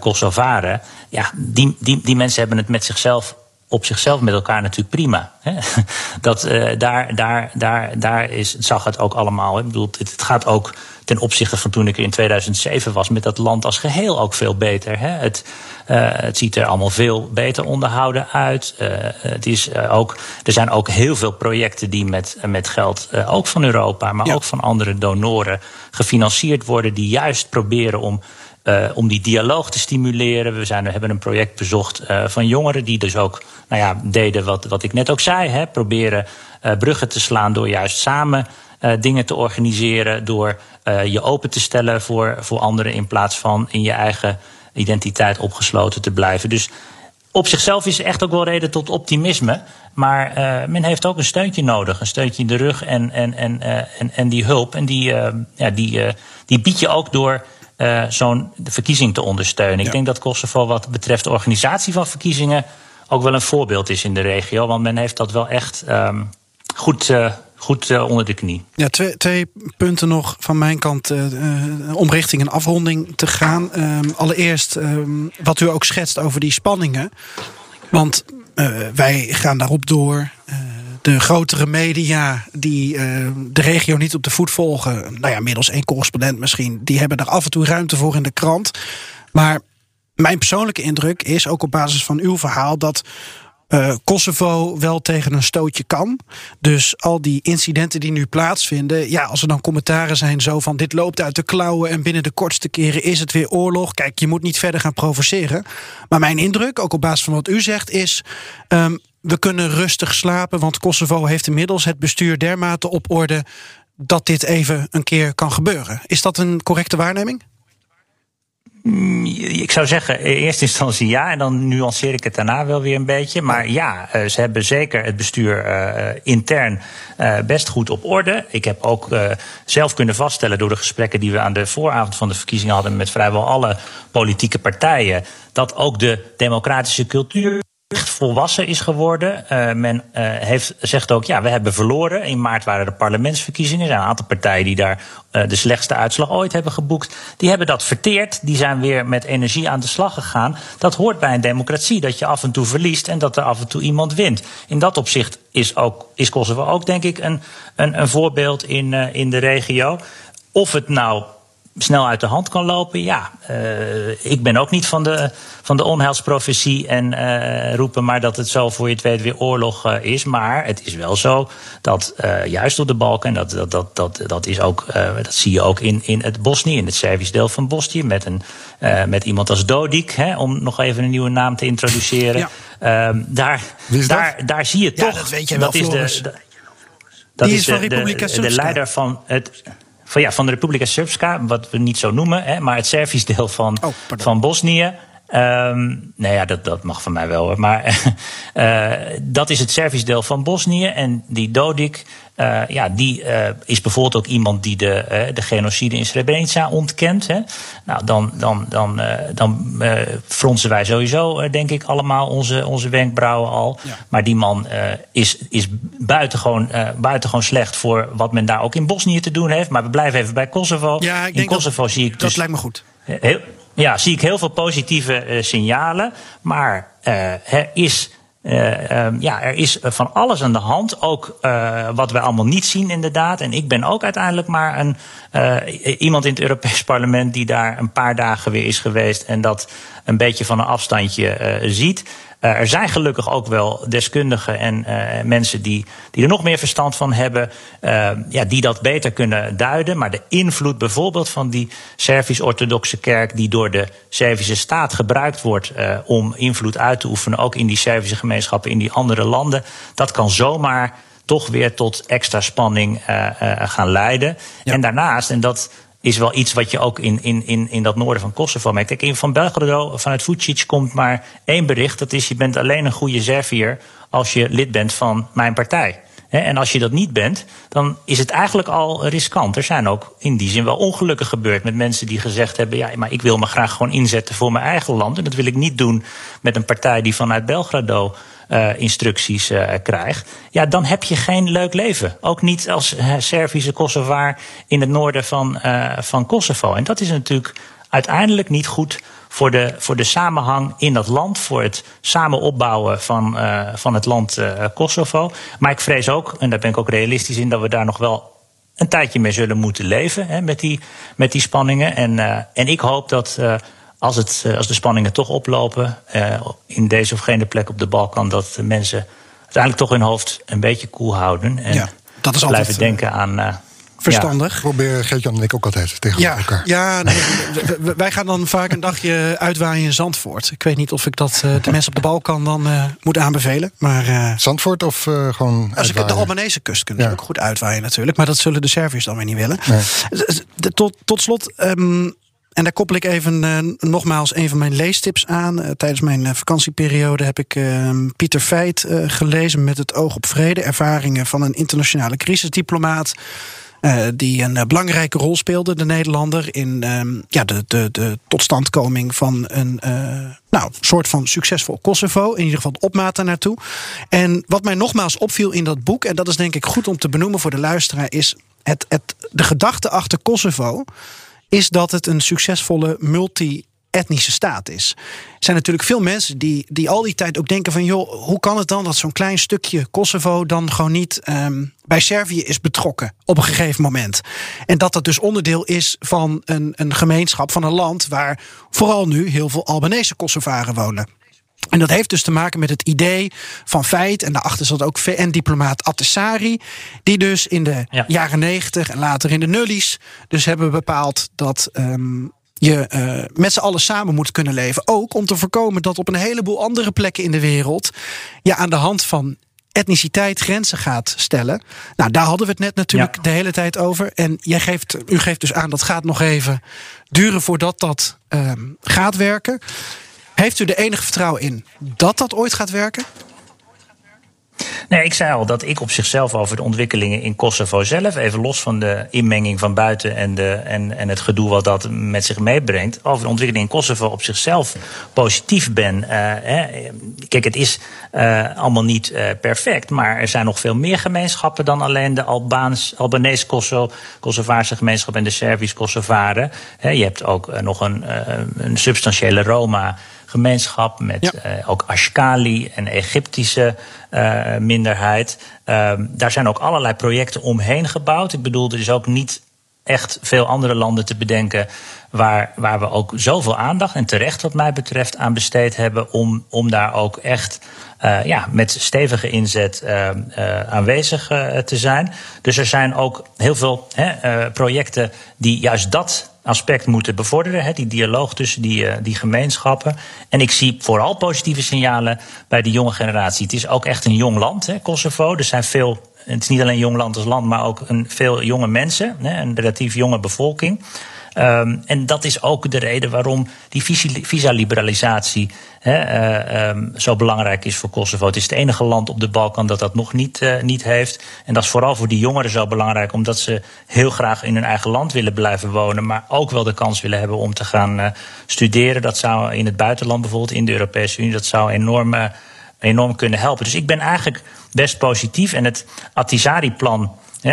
Kosovaren. Ja, die, die, die mensen hebben het met zichzelf op zichzelf met elkaar natuurlijk prima. Hè? Dat, uh, daar, daar, daar, daar is, zag het ook allemaal. Ik bedoel, het, het, gaat ook ten opzichte van toen ik er in 2007 was, met dat land als geheel ook veel beter. Hè? Het, uh, het ziet er allemaal veel beter onderhouden uit. Uh, het is, ook, er zijn ook heel veel projecten die met, met geld, ook van Europa, maar ja. ook van andere donoren, gefinancierd worden, die juist proberen om uh, om die dialoog te stimuleren. We, zijn, we hebben een project bezocht uh, van jongeren die dus ook nou ja, deden wat, wat ik net ook zei. Hè, proberen uh, bruggen te slaan door juist samen dingen te organiseren. Door je open te stellen voor, voor anderen in plaats van in je eigen identiteit opgesloten te blijven. Dus op zichzelf is echt ook wel reden tot optimisme. Maar men heeft ook een steuntje nodig. Een steuntje in de rug en, en, en, en, en die hulp. En die, ja, die, die bied je ook door uh, zo'n verkiezing te ondersteunen. Ja. Ik denk dat Kosovo wat betreft de organisatie van verkiezingen ook wel een voorbeeld is in de regio. Want men heeft dat wel echt um, goed, uh, goed uh, onder de knie. Ja, twee, twee punten nog van mijn kant om richting een afronding te gaan. Um, allereerst um, wat u ook schetst over die spanningen. Want wij gaan daarop door de grotere media die uh, de regio niet op de voet volgen, nou ja, middels één correspondent misschien, die hebben er af en toe ruimte voor in de krant. Maar mijn persoonlijke indruk is, ook op basis van uw verhaal, dat uh, Kosovo wel tegen een stootje kan. Dus al die incidenten die nu plaatsvinden, ja, als er dan commentaren zijn zo van dit loopt uit de klauwen en binnen de kortste keren is het weer oorlog. Kijk, je moet niet verder gaan provoceren. Maar mijn indruk, ook op basis van wat u zegt, is um, we kunnen rustig slapen, want Kosovo heeft inmiddels het bestuur dermate op orde dat dit even een keer kan gebeuren. Is dat een correcte waarneming? Mm, ik zou zeggen, in eerste instantie ja, en dan nuanceer ik het daarna wel weer een beetje. Maar ja, eh, ze hebben zeker het bestuur uh, intern uh, best goed op orde. Ik heb ook uh, zelf kunnen vaststellen door de gesprekken die we aan de vooravond van de verkiezingen hadden met vrijwel alle politieke partijen, dat ook de democratische cultuur echt volwassen is geworden. Uh, men uh, heeft, zegt ook, ja, we hebben verloren. In maart waren er parlementsverkiezingen. Er zijn een aantal partijen die daar uh, de slechtste uitslag ooit hebben geboekt. Die hebben dat verteerd. Die zijn weer met energie aan de slag gegaan. Dat hoort bij een democratie, dat je af en toe verliest en dat er af en toe iemand wint. In dat opzicht is, ook, is Kosovo ook, denk ik, een, een, een voorbeeld in, in de regio. Of het nou snel uit de hand kan lopen. Ja, uh, ik ben ook niet van de, van de onheilsprofetie en uh, roepen maar dat het zo voor je het weet weer oorlog uh, is. Maar het is wel zo dat juist op de Balkan, dat, dat, dat, dat, dat, is ook, dat zie je ook in, in het Bosnië, in het Servisch deel van Bosnië, met, een, met iemand als Dodik, hè, om nog even een nieuwe naam te introduceren. Ja. Ehm, daar, daar, daar zie je toch. Ja, dat weet je wel, dat is de, dat Die is, de, de leider van het van, ja, van de Republika Srpska, wat we niet zo noemen, hè, maar het Servisch deel van, Oh, van Bosnië. Um, nou ja, dat, dat mag van mij wel hoor. Maar uh, dat is het Servisch deel van Bosnië. En die Dodik, uh, ja, die uh, is bijvoorbeeld ook iemand die de, de genocide in Srebrenica ontkent. Hè. Nou, dan, dan, dan, dan fronsen wij sowieso, denk ik, allemaal onze, onze wenkbrauwen al. Ja. Maar die man is, is buitengewoon, buitengewoon slecht voor wat men daar ook in Bosnië te doen heeft. Maar we blijven even bij Kosovo. Ja, ik in Kosovo dat, zie ik dat dus lijkt me goed. heel, ja, zie ik heel veel positieve signalen. Maar er, is, ja, er is van alles aan de hand. Ook wat wij allemaal niet zien, inderdaad. En ik ben ook uiteindelijk maar een, iemand in het Europees Parlement die daar een paar dagen weer is geweest. En dat een beetje van een afstandje ziet. Uh, er zijn gelukkig ook wel deskundigen en uh, mensen die, die er nog meer verstand van hebben, uh, ja, die dat beter kunnen duiden. Maar de invloed bijvoorbeeld van die Servisch-Orthodoxe kerk, die door de Servische staat gebruikt wordt om invloed uit te oefenen, ook in die Servische gemeenschappen in die andere landen, dat kan zomaar toch weer tot extra spanning gaan leiden. Ja. En daarnaast, en dat is wel iets wat je ook in, in, in, in dat noorden van Kosovo merkt. Kijk, van Belgrado, vanuit Vucic komt maar één bericht. Dat is, je bent alleen een goede Serviër als je lid bent van mijn partij. En als je dat niet bent, dan is het eigenlijk al riskant. Er zijn ook in die zin wel ongelukken gebeurd met mensen die gezegd hebben: ja, maar ik wil me graag gewoon inzetten voor mijn eigen land. En dat wil ik niet doen met een partij die vanuit Belgrado uh, instructies uh, krijgt. Ja, dan heb je geen leuk leven. Ook niet als Servische Kosovaar in het noorden van, van Kosovo. En dat is natuurlijk uiteindelijk niet goed voor de, voor de samenhang in dat land, voor het samen opbouwen van, van het land Kosovo. Maar ik vrees ook, en daar ben ik ook realistisch in, dat we daar nog wel een tijdje mee zullen moeten leven hè, met, die, met die spanningen. En, en ik hoop dat als, het, als de spanningen toch oplopen in deze of gene plek op de Balkan, dat de mensen uiteindelijk toch hun hoofd een beetje koel houden. En ja, dat is blijven altijd, denken aan verstandig. Ja, proberen Geert-Jan en ik ook altijd tegen ja, elkaar. Ja, nee, wij gaan dan vaak een dagje uitwaaien in Zandvoort. Ik weet niet of ik dat uh, de mensen op de Balkan dan uh, moet aanbevelen. Maar, uh, Zandvoort of uh, gewoon Als ik de Albanese kust kunnen ja. ook goed uitwaaien natuurlijk. Maar dat zullen de Serviërs dan weer niet willen. Nee. Tot, tot slot... Um, en daar koppel ik even uh, nogmaals een van mijn leestips aan. Uh, tijdens mijn uh, vakantieperiode heb ik ehm, Pieter Feit gelezen met het oog op vrede. Ervaringen van een internationale crisisdiplomaat. Die een belangrijke rol speelde, de Nederlander, in uh, ja, de, de, de totstandkoming van een nou, soort van succesvol Kosovo. In ieder geval de opmaat naartoe. En wat mij nogmaals opviel in dat boek, en dat is denk ik goed om te benoemen voor de luisteraar, is het, het, de gedachte achter Kosovo is dat het een succesvolle multi etnische staat is. Er zijn natuurlijk veel mensen die, die al die tijd ook denken van... joh, hoe kan het dan dat zo'n klein stukje Kosovo... dan gewoon niet um, bij Servië is betrokken op een gegeven moment. En dat dat dus onderdeel is van een, een gemeenschap, van een land... waar vooral nu heel veel Albanese Kosovaren wonen. En dat heeft dus te maken met het idee van feit. En daarachter zat ook VN-diplomaat Attessari. Die dus in de ja. jaren negentig en later in de nullies. dus hebben bepaald dat. Um, je uh, met z'n allen samen moet kunnen leven. Ook om te voorkomen dat op een heleboel andere plekken in de wereld. je aan de hand van etniciteit grenzen gaat stellen. Nou, daar hadden we het net natuurlijk ja. de hele tijd over. En jij geeft, u geeft dus aan dat gaat nog even duren voordat dat uh, gaat werken. Heeft u er enige vertrouwen in dat dat ooit gaat werken? Nee, ik zei al dat ik op zichzelf over de ontwikkelingen in Kosovo zelf, even los van de inmenging van buiten en, de, en, en het gedoe wat dat met zich meebrengt, over de ontwikkeling in Kosovo op zichzelf positief ben. Uh, hè. Kijk, het is uh, allemaal niet uh, perfect, maar er zijn nog veel meer gemeenschappen dan alleen de Albaans, Albanese Kosovo, Kosovaarse gemeenschap en de Servisch-Kosovaren. Je hebt ook nog een, een substantiële Roma gemeenschap met ja. uh, ook Ashkali en Egyptische uh, minderheid. Uh, daar zijn ook allerlei projecten omheen gebouwd. Ik bedoel, er is ook niet echt veel andere landen te bedenken. Waar, waar we ook zoveel aandacht en terecht, wat mij betreft, aan besteed hebben. Om, om daar ook echt uh, ja, met stevige inzet uh, uh, aanwezig te zijn. Dus er zijn ook heel veel projecten die juist dat aspect moeten bevorderen. Hè, die dialoog tussen die, die gemeenschappen. En ik zie vooral positieve signalen bij de jonge generatie. Het is ook echt een jong land, hè, Kosovo. Er zijn veel het is niet alleen jong land als land, maar ook een, veel jonge mensen, een relatief jonge bevolking. Um, en dat is ook de reden waarom die visa-liberalisatie uh, um, zo belangrijk is voor Kosovo. Het is het enige land op de Balkan dat dat nog niet, uh, niet heeft. En dat is vooral voor die jongeren zo belangrijk, omdat ze heel graag in hun eigen land willen blijven wonen, maar ook wel de kans willen hebben om te gaan uh, studeren. Dat zou in het buitenland, bijvoorbeeld in de Europese Unie, dat zou enorm, enorm kunnen helpen. Dus ik ben eigenlijk best positief. En het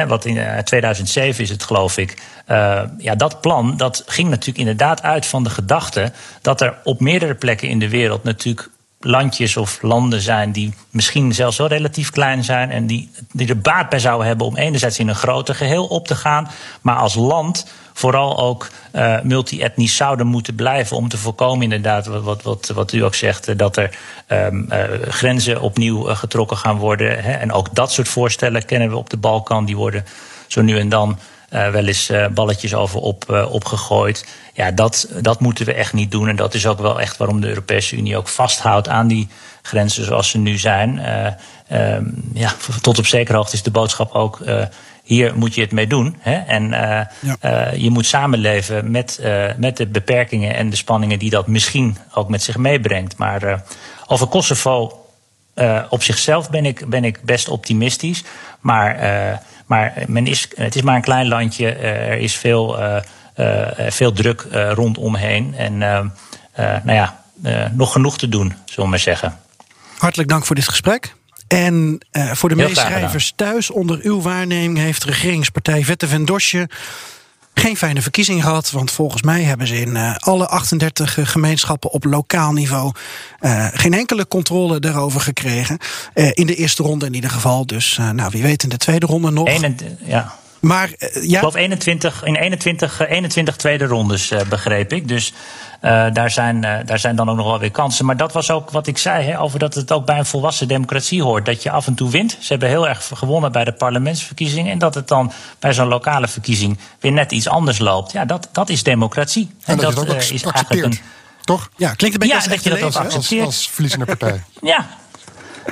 Wat in 2007 is het, geloof ik. Uh, ja, dat plan dat ging natuurlijk inderdaad uit van de gedachte dat er op meerdere plekken in de wereld natuurlijk landjes of landen zijn die misschien zelfs wel relatief klein zijn en die, die er baat bij zouden hebben om enerzijds in een groter geheel op te gaan, maar als land vooral ook uh, multi-etnisch zouden moeten blijven om te voorkomen inderdaad wat, wat, wat, u ook zegt, eh, dat er um, uh, grenzen opnieuw getrokken gaan worden. Hè. En ook dat soort voorstellen kennen we op de Balkan, die worden zo nu en dan uh, wel eens uh, balletjes over op, uh, opgegooid. Ja, dat, dat moeten we echt niet doen. En dat is ook wel echt waarom de Europese Unie ook vasthoudt aan die grenzen zoals ze nu zijn. ja, tot op zekere hoogte is de boodschap ook. hier moet je het mee doen. Hè? En ja. je moet samenleven met, met de beperkingen en de spanningen die dat misschien ook met zich meebrengt. Maar over Kosovo op zichzelf ben ik, ben ik best optimistisch. Maar maar men is, het is maar een klein landje. Eh, er is veel, uh, veel druk rondomheen. En nou ja, nog genoeg te doen, zullen we maar zeggen. Hartelijk dank voor dit gesprek. En uh, voor de meeschrijvers thuis, onder uw waarneming heeft regeringspartij Vette Vendosje geen fijne verkiezing gehad. Want volgens mij hebben ze in uh, alle 38 gemeenschappen op lokaal niveau uh, geen enkele controle daarover gekregen. In de eerste ronde in ieder geval. Dus nou, wie weet in de tweede ronde nog. Eén, ja. Maar ja. Ik geloof 21, in 21, 21 tweede rondes, begreep ik. Dus uh, daar, zijn, uh, daar zijn dan ook nog wel weer kansen. Maar dat was ook wat ik zei, hè, over dat het ook bij een volwassen democratie hoort. Dat je af en toe wint. Ze hebben heel erg gewonnen bij de parlementsverkiezingen. En dat het dan bij zo'n lokale verkiezing weer net iets anders loopt. Ja, dat, dat is democratie. En, en dat, dat, dat uh, is eigenlijk een. Toch? Ja, klinkt een beetje ja, als dat je dat ook accepteert. Als, als verliezende partij. ja,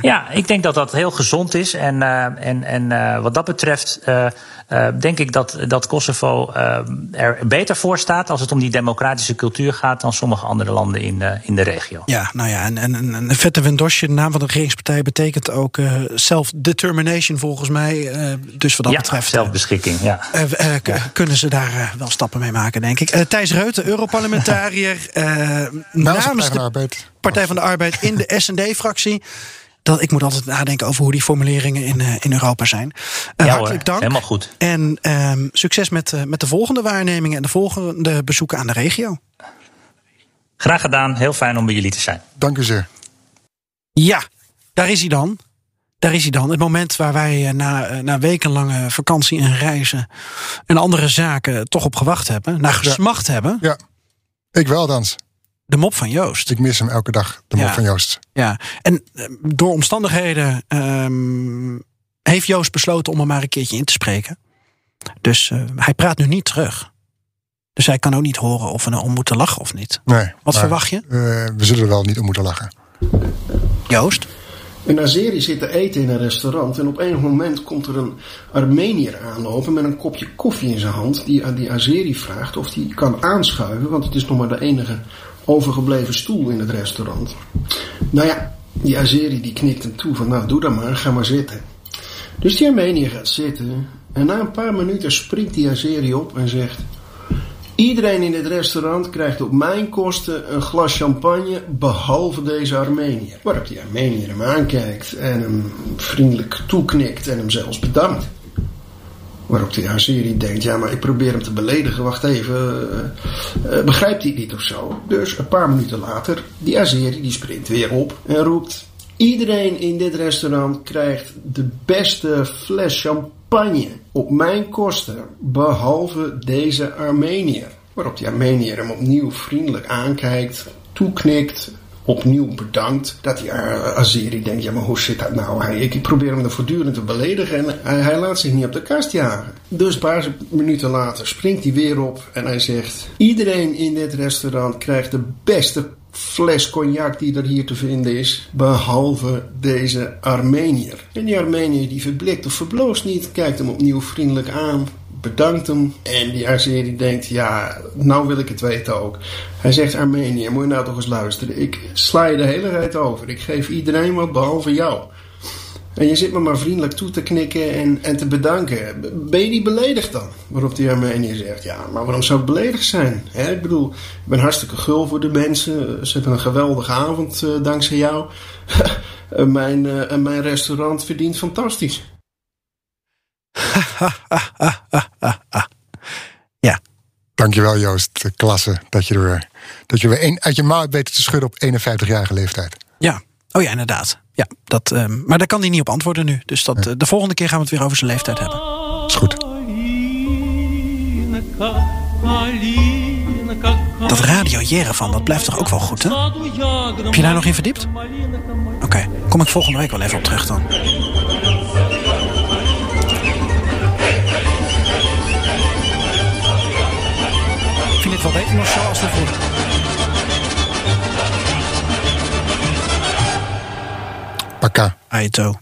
ja, ik denk dat dat heel gezond is. En, uh, en, en uh, wat dat betreft uh, denk ik dat, dat Kosovo er beter voor staat als het om die democratische cultuur gaat dan sommige andere landen in, in de regio. Ja, nou ja, en, en, en Vette Wendosje, de naam van de regeringspartij, betekent ook self-determination volgens mij. dus wat dat ja, betreft. Zelfbeschikking, ja. ja. Kunnen ze daar wel stappen mee maken, denk ik. Thijs Reuten, Europarlementariër namens de. Partij van de Arbeid in de SD-fractie dat ik moet altijd nadenken over hoe die formuleringen in, uh, in Europa zijn. Uh, ja, hartelijk dank. Helemaal goed. En um, succes met, uh, met de volgende waarnemingen en de volgende bezoeken aan de regio. Graag gedaan. Heel fijn om bij jullie te zijn. Dank u zeer. Ja, daar is hij dan. Daar is hij dan. Het moment waar wij na, na wekenlange vakantie en reizen en andere zaken toch op gewacht hebben. Naar gesmacht ja. hebben. Ja, ik wel, dans. De mop van Joost. Ik mis hem elke dag, de mop van Joost. Ja, en eh, door omstandigheden um, heeft Joost besloten om er maar een keertje in te spreken. Dus uh, hij praat nu niet terug. Dus hij kan ook niet horen of we nou om moeten lachen of niet. Nee. Wat verwacht je? Uh, we zullen er wel niet om moeten lachen. Joost? Een Azeri zit te eten in een restaurant en op een moment komt er een Armenier aanlopen met een kopje koffie in zijn hand. Die aan die Azeri vraagt of hij kan aanschuiven, want het is nog maar de enige overgebleven stoel in het restaurant. Nou ja, die Azeri die knikt hem toe van nou doe dan maar, ga maar zitten. Dus die Armeniër gaat zitten en na een paar minuten springt die Azeri op en zegt... Iedereen in dit restaurant krijgt op mijn kosten een glas champagne, behalve deze Armeniër. Waarop die Armeniër hem aankijkt en hem vriendelijk toeknikt en hem zelfs bedankt. Waarop de serie denkt, ja, maar ik probeer hem te beledigen. Wacht even, uh, uh, begrijpt hij niet of zo? Dus een paar minuten later, die Azeri die springt weer op en roept... Iedereen in dit restaurant krijgt de beste fles champagne op mijn kosten, behalve deze Armenier. Waarop die Armenier hem opnieuw vriendelijk aankijkt, toeknikt, opnieuw bedankt. Dat die Azeri denkt, ja maar hoe zit dat nou? Hij, ik probeer hem er voortdurend te beledigen en hij, hij laat zich niet op de kast jagen. Dus een paar minuten later springt hij weer op en hij zegt... Iedereen in dit restaurant krijgt de beste fles cognac die er hier te vinden is, behalve deze Armenier. En die Armenier die verblikt of verbloost niet, kijkt hem opnieuw vriendelijk aan, bedankt hem. En die Azeri denkt, ja, nou wil ik het weten ook. Hij zegt, Armenië, moet je nou toch eens luisteren. Ik sla je de hele tijd over. Ik geef iedereen wat, behalve jou. En je zit me maar vriendelijk toe te knikken en, en te bedanken. Ben je niet beledigd dan? Waarop die Armenië zegt, ja, maar waarom zou ik beledigd zijn? ik bedoel, ik ben hartstikke gul voor de mensen. Ze hebben een geweldige avond uh, dankzij jou. mijn, uh, mijn restaurant verdient fantastisch. Dankjewel Joost, klasse dat je er dat je weer een, uit je mouw hebt weten te schudden op 51-jarige leeftijd. Ja, oh ja, inderdaad. Ja, dat, um, maar daar kan hij niet op antwoorden nu. Dus dat, de volgende keer gaan we het weer over zijn leeftijd hebben. Is goed. Dat radio van, dat blijft toch ook wel goed, hè? Heb je daar nog in verdiept? Oké, okay. kom ik volgende week wel even op terug dan. Nog zo als vroeger? Paka. Aito.